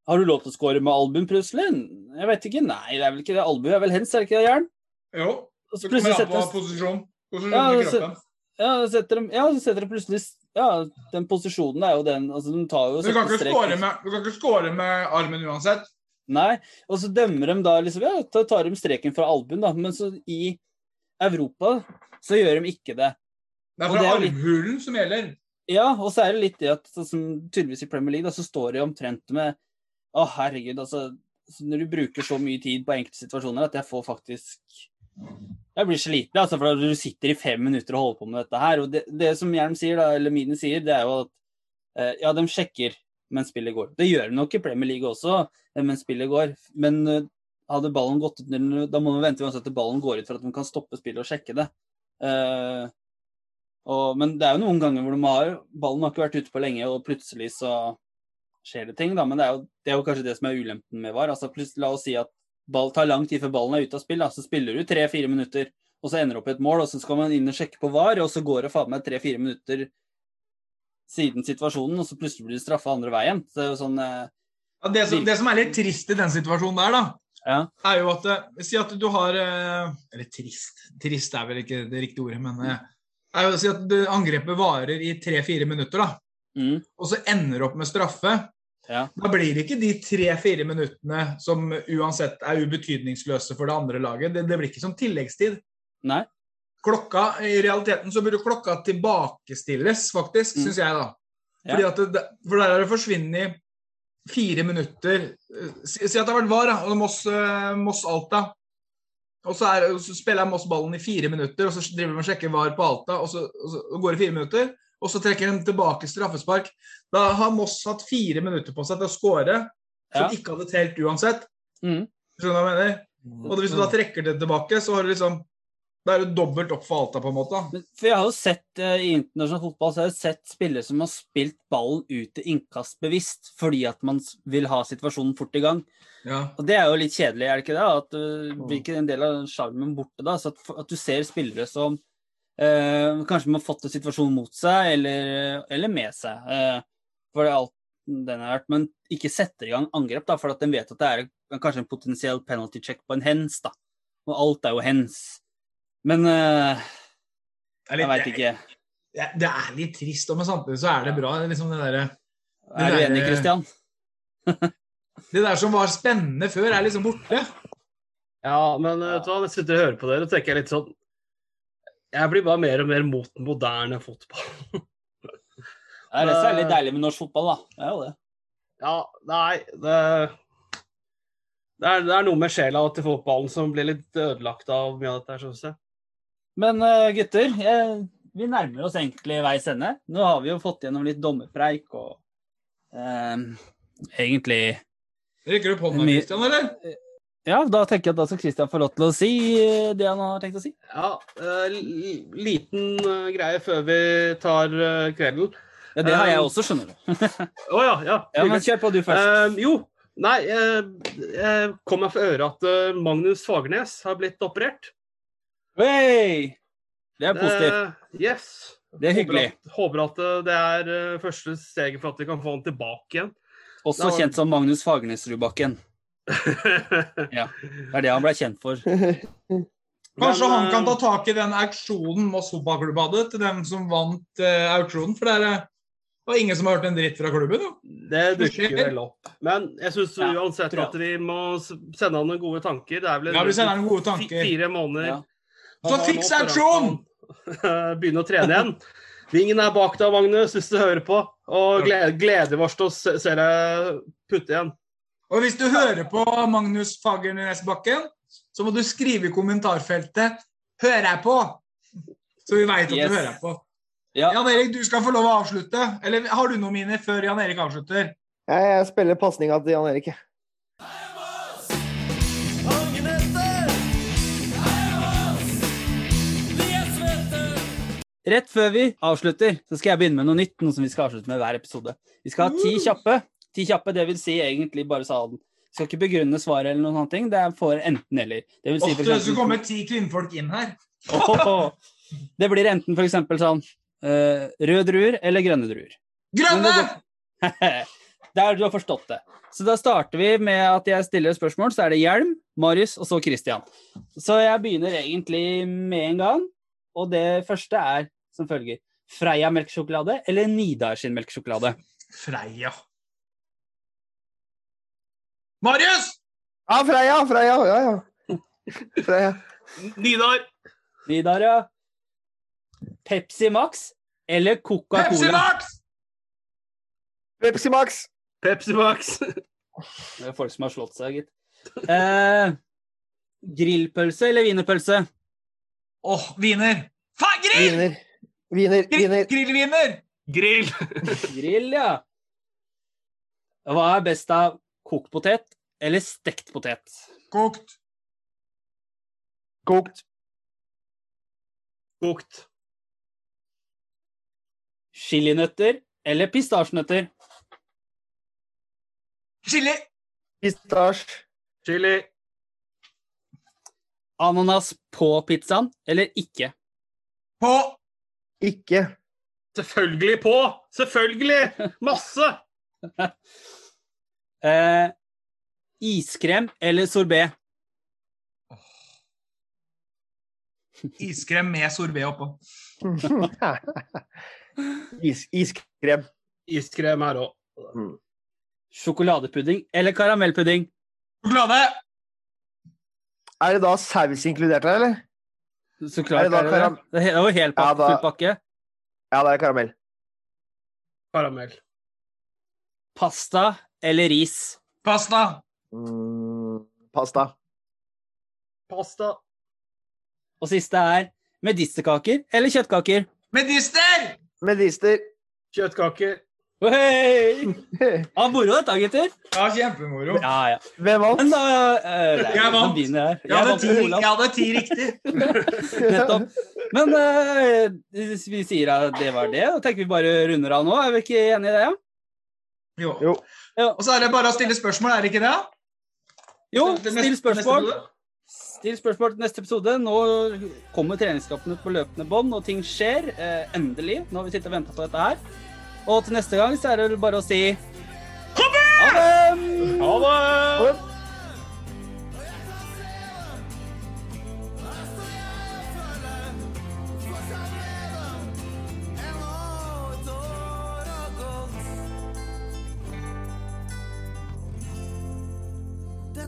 Speaker 4: Har du lov til å score med albuen plutselig? Jeg vet ikke. Nei, det er vel ikke det. Albue er vel hens, er det ikke det, Jern?
Speaker 1: Jo.
Speaker 4: Så
Speaker 1: kommer an på posisjon. Posisjon
Speaker 4: Ja,
Speaker 1: i kroppen.
Speaker 4: Ja, så setter de, ja, så setter de plutselig Ja, den posisjonen er jo den altså, De tar jo
Speaker 1: Du kan ikke score med, du kan ikke score med armen uansett.
Speaker 4: Nei, og så dømmer de da liksom Ja, da tar de streken fra albuen, da. Men så i Europa så gjør de ikke det.
Speaker 1: Det er fra
Speaker 4: det er armhulen litt-
Speaker 1: som gjelder.
Speaker 4: Ja, og så er det litt det at sånn tydeligvis i Premier League, da, så står det omtrent med Å, herregud, altså så Når du bruker så mye tid på enkelte situasjoner at jeg får faktisk Jeg blir sliten, altså, for du sitter i fem minutter og holder på med dette her. Og det, det som Hjelm sier, da, eller Mine sier, det er jo at eh, ja, de sjekker mens spillet går. Det gjør de nok i Premier League også eh, mens spillet går. Men eh, hadde ballen gått ut, da må man vente uansett til ballen går ut for at de kan stoppe spillet og sjekke det. Eh, og, men det er jo noen ganger hvor de har, ballen har ikke vært ute på lenge, og plutselig så skjer det ting. da, Men det er jo, det er jo kanskje det som er ulempen med VAR. altså La oss si at ball tar lang tid før ballen er ute av spill. da, Så spiller du tre-fire minutter, og så ender du opp i et mål, og så skal man inn og sjekke på VAR, og så går det faen meg tre-fire minutter siden situasjonen, og så plutselig blir det straffa andre veien. Så det er jo sånn eh,
Speaker 1: Ja, det, som, det som er litt trist i den situasjonen der, da,
Speaker 4: Ja.
Speaker 1: er jo at eh, Si at du har eh, Eller trist. Trist er vel ikke det riktige ordet, men eh, er jo å si at angrepet varer i tre-fire minutter, da,
Speaker 4: Mm,
Speaker 1: og så ender du opp med straffe.
Speaker 4: Ja.
Speaker 1: Da blir det ikke de tre-fire minuttene som uansett er ubetydningsløse for det andre laget. Det, det blir ikke som tilleggstid.
Speaker 4: Nei.
Speaker 1: Klokka, I realiteten så burde klokka tilbakestilles, faktisk,
Speaker 4: Mm.
Speaker 1: syns jeg, da.
Speaker 4: Ja.
Speaker 1: Det, for der har det forsvunnet fire minutter. Si, si at det har vært VAR, da, og Moss, eh, Moss Alta. Og så, er, så spiller Moss ballen i fire minutter, og så driver de og sjekker VAR på Alta, og så, og så går det fire minutter. Og så trekker de tilbake straffespark. Da har Moss hatt fire minutter på seg til å skåre, som
Speaker 4: Ja.
Speaker 1: ikke hadde telt uansett.
Speaker 4: Mm.
Speaker 1: Skjønner du hva jeg mener? Og hvis du da trekker det tilbake, så har du liksom Da er det dobbelt opp for Alta, på en måte.
Speaker 4: for jeg har jo sett eh, I internasjonal fotball så har jeg sett spillere som har spilt ballen ut til innkast bevisst fordi at man vil ha situasjonen fort i gang.
Speaker 1: Ja.
Speaker 4: Og det er jo litt kjedelig, er det ikke det? At blir ikke en del av sjarmen borte da? Så at, at du ser spillere som eh, kanskje har fått en situasjon mot seg eller, eller med seg. Uh, for det er alt den har vært, men ikke setter i gang angrep, da, for at den vet at det er kanskje en potensiell penalty check på en hens. da. Og alt er jo hens. Men uh,
Speaker 1: Det
Speaker 4: jeg veit ikke.
Speaker 1: Det, det er litt trist, og men samtidig så er det bra. Det er liksom det
Speaker 4: Er du
Speaker 1: der-
Speaker 4: enig, Christian? [laughs]
Speaker 1: Det der som var spennende før, er liksom borte.
Speaker 3: Ja, men vet du hva, jeg sitter og hører på dere, og tenker jeg litt sånn Jeg blir bare mer og mer mot den moderne fotball.
Speaker 4: Det er det som er litt deilig med norsk fotball, da. Det er jo det.
Speaker 3: Ja, nei det, det, er, det er noe med sjela til fotballen som blir litt ødelagt av mye av dette, syns jeg.
Speaker 4: Men eh, gutter, jeg, vi nærmer oss egentlig veis ende. Nå har vi jo fått gjennom litt dommerpreik og eh, egentlig
Speaker 1: Rekker du opp hånda, Christian, eller?
Speaker 4: Ja, da tenker jeg at da skal Christian få lov til å si eh, det han har tenkt å si.
Speaker 3: Ja, eh, liten eh, greie før vi tar kvelden.
Speaker 4: Ja, det har jeg også, skjønner du. [laughs]
Speaker 3: Å ja, ja.
Speaker 4: Ja, men kjør på du først.
Speaker 3: Uh, jo, nei, uh, jeg kom meg for øre at uh, Magnus Fagernes har blitt operert.
Speaker 4: Hey! Det er positivt.
Speaker 3: Yes.
Speaker 4: Det er hyggelig.
Speaker 3: Håper at, håper at det er første steget for at vi kan få han tilbake igjen.
Speaker 4: Også
Speaker 3: var...
Speaker 4: kjent som Magnus Fagernes-Rubakken. [laughs] Ja, det er det han ble kjent for. [laughs]
Speaker 1: Kanskje
Speaker 3: Men,
Speaker 1: han kan
Speaker 3: eh,
Speaker 1: ta tak i den auksjonen Moss fotballklubb hadde, til dem som vant eh, auksjonen. For det er, eh, det var ingen som har hørt en dritt fra klubben. jo.
Speaker 3: Det dukker vel opp. Men jeg syns
Speaker 4: Ja,
Speaker 3: uansett
Speaker 4: jeg.
Speaker 3: at vi må sende han noen gode tanker. Det er vel
Speaker 1: Ja, vi sender han gode tanker.
Speaker 3: fire måneder.
Speaker 4: Ja.
Speaker 1: Så fiks auksjon! [laughs]
Speaker 3: Begynne å trene igjen. Vingen er bak deg, Magnus, hvis du hører på. Og gleder, gleder oss til å se deg putte igjen.
Speaker 1: Og hvis du hører på Magnus Fagernes Bakken, så må du skrive i kommentarfeltet 'Hører jeg på?' Så vi veit at
Speaker 4: Yes.
Speaker 1: du hører på.
Speaker 4: Ja.
Speaker 1: Jan Erik, du skal få lov å avslutte. Eller har du noe mine før Jan Erik avslutter?
Speaker 2: Jeg, jeg spiller pasninga til Jan Erik. jeg.
Speaker 4: Rett før vi avslutter, så skal jeg begynne med noe nytt. Noe som vi skal avslutte med hver episode. Vi skal ha ti kjappe. Ti kjappe, det vil si egentlig bare salen. skal ikke begrunne svaret eller noen sånne ting. Det er for enten-eller. Det vil si for eksempel-
Speaker 1: skulle komme ti kvinnfolk inn her.
Speaker 4: oh, Det blir enten for eksempel sånn uh, røde druer eller grønne druer.
Speaker 1: Grønne! [laughs]
Speaker 4: Der du har forstått det. Så da starter vi med at jeg stiller spørsmål. Så er det Hjelm, Marius og så Christian. Så jeg begynner egentlig med en gang. Og det første er som følger. Freia melkesjokolade eller Nidar sin melkesjokolade?
Speaker 1: Freia. Marius!
Speaker 2: Ja, Freia! Freia, ja, ja. Freia.
Speaker 3: Nidar.
Speaker 4: Nidar, ja. Pepsi Max eller Coca-Cola?
Speaker 1: Pepsi Max!
Speaker 2: Pepsi Max!
Speaker 3: Pepsi Max.
Speaker 4: Det er folk som har slått seg, gitt. Eh, grillpølse eller wienerpølse?
Speaker 1: Åh, viner. Faen, grill!
Speaker 2: Viner. Viner.
Speaker 1: Grill-
Speaker 2: Viner.
Speaker 1: Grillviner!
Speaker 3: Grill.
Speaker 4: Grill, ja. Hva er best av kokt potet eller stekt potet?
Speaker 1: Kokt.
Speaker 2: Kokt.
Speaker 3: Kokt.
Speaker 4: Chilinøtter eller pistasjenøtter?
Speaker 1: Chili.
Speaker 2: Pistasje.
Speaker 3: Chili.
Speaker 4: Ananas på pizzaen eller ikke?
Speaker 1: På.
Speaker 2: Ikke.
Speaker 3: Selvfølgelig på! Selvfølgelig! Masse! [laughs]
Speaker 4: Eh, iskrem eller sorbé? [laughs]
Speaker 1: Iskrem med sorbé oppå. [laughs]
Speaker 2: Is, iskrem.
Speaker 3: Iskrem her òg.
Speaker 4: Sjokoladepudding eller karamellpudding?
Speaker 1: Sjokolade.
Speaker 2: Er det da saus inkludert her, eller?
Speaker 4: Så klart
Speaker 2: Er det da
Speaker 4: er det det.
Speaker 2: karam-
Speaker 4: Det er jo helt
Speaker 2: Ja, da-
Speaker 4: full pakke.
Speaker 2: Ja, det er karamell.
Speaker 3: Karamell.
Speaker 4: Pasta eller ris?
Speaker 1: Pasta.
Speaker 2: Mm, pasta.
Speaker 3: Pasta.
Speaker 4: Og siste er medisterkaker eller kjøttkaker?
Speaker 1: Medister!
Speaker 2: Medister.
Speaker 3: Kjøttkaker.
Speaker 4: Hei! Ja, moro dette, gutter.
Speaker 1: Ja, kjempemoro.
Speaker 4: Ja, ja.
Speaker 2: Hvem vant?
Speaker 4: Men da eh, det er-
Speaker 1: Jeg vant.
Speaker 4: jeg.
Speaker 1: Jeg hadde
Speaker 4: vant
Speaker 1: ti, jeg hadde ti riktig. [laughs]
Speaker 4: Nettopp. Men uh, vi sier at det var det, og tenker vi bare runder av nå. Er vi ikke enige i det? Ja?
Speaker 1: Jo.
Speaker 2: Jo.
Speaker 4: Ja.
Speaker 1: Og så er det bare å stille spørsmål, er det ikke det?
Speaker 4: Jo,
Speaker 1: Til
Speaker 4: still spørsmål. Still spørsmål til neste episode. Nå kommer treningskampene på løpende bånd, og ting skjer. Eh, endelig. Nå har vi sittet og venta på dette her. Og til neste gang så er det bare å si Ha det!
Speaker 3: Ha det!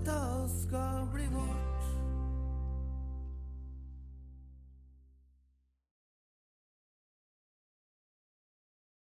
Speaker 6: Dette skal bli.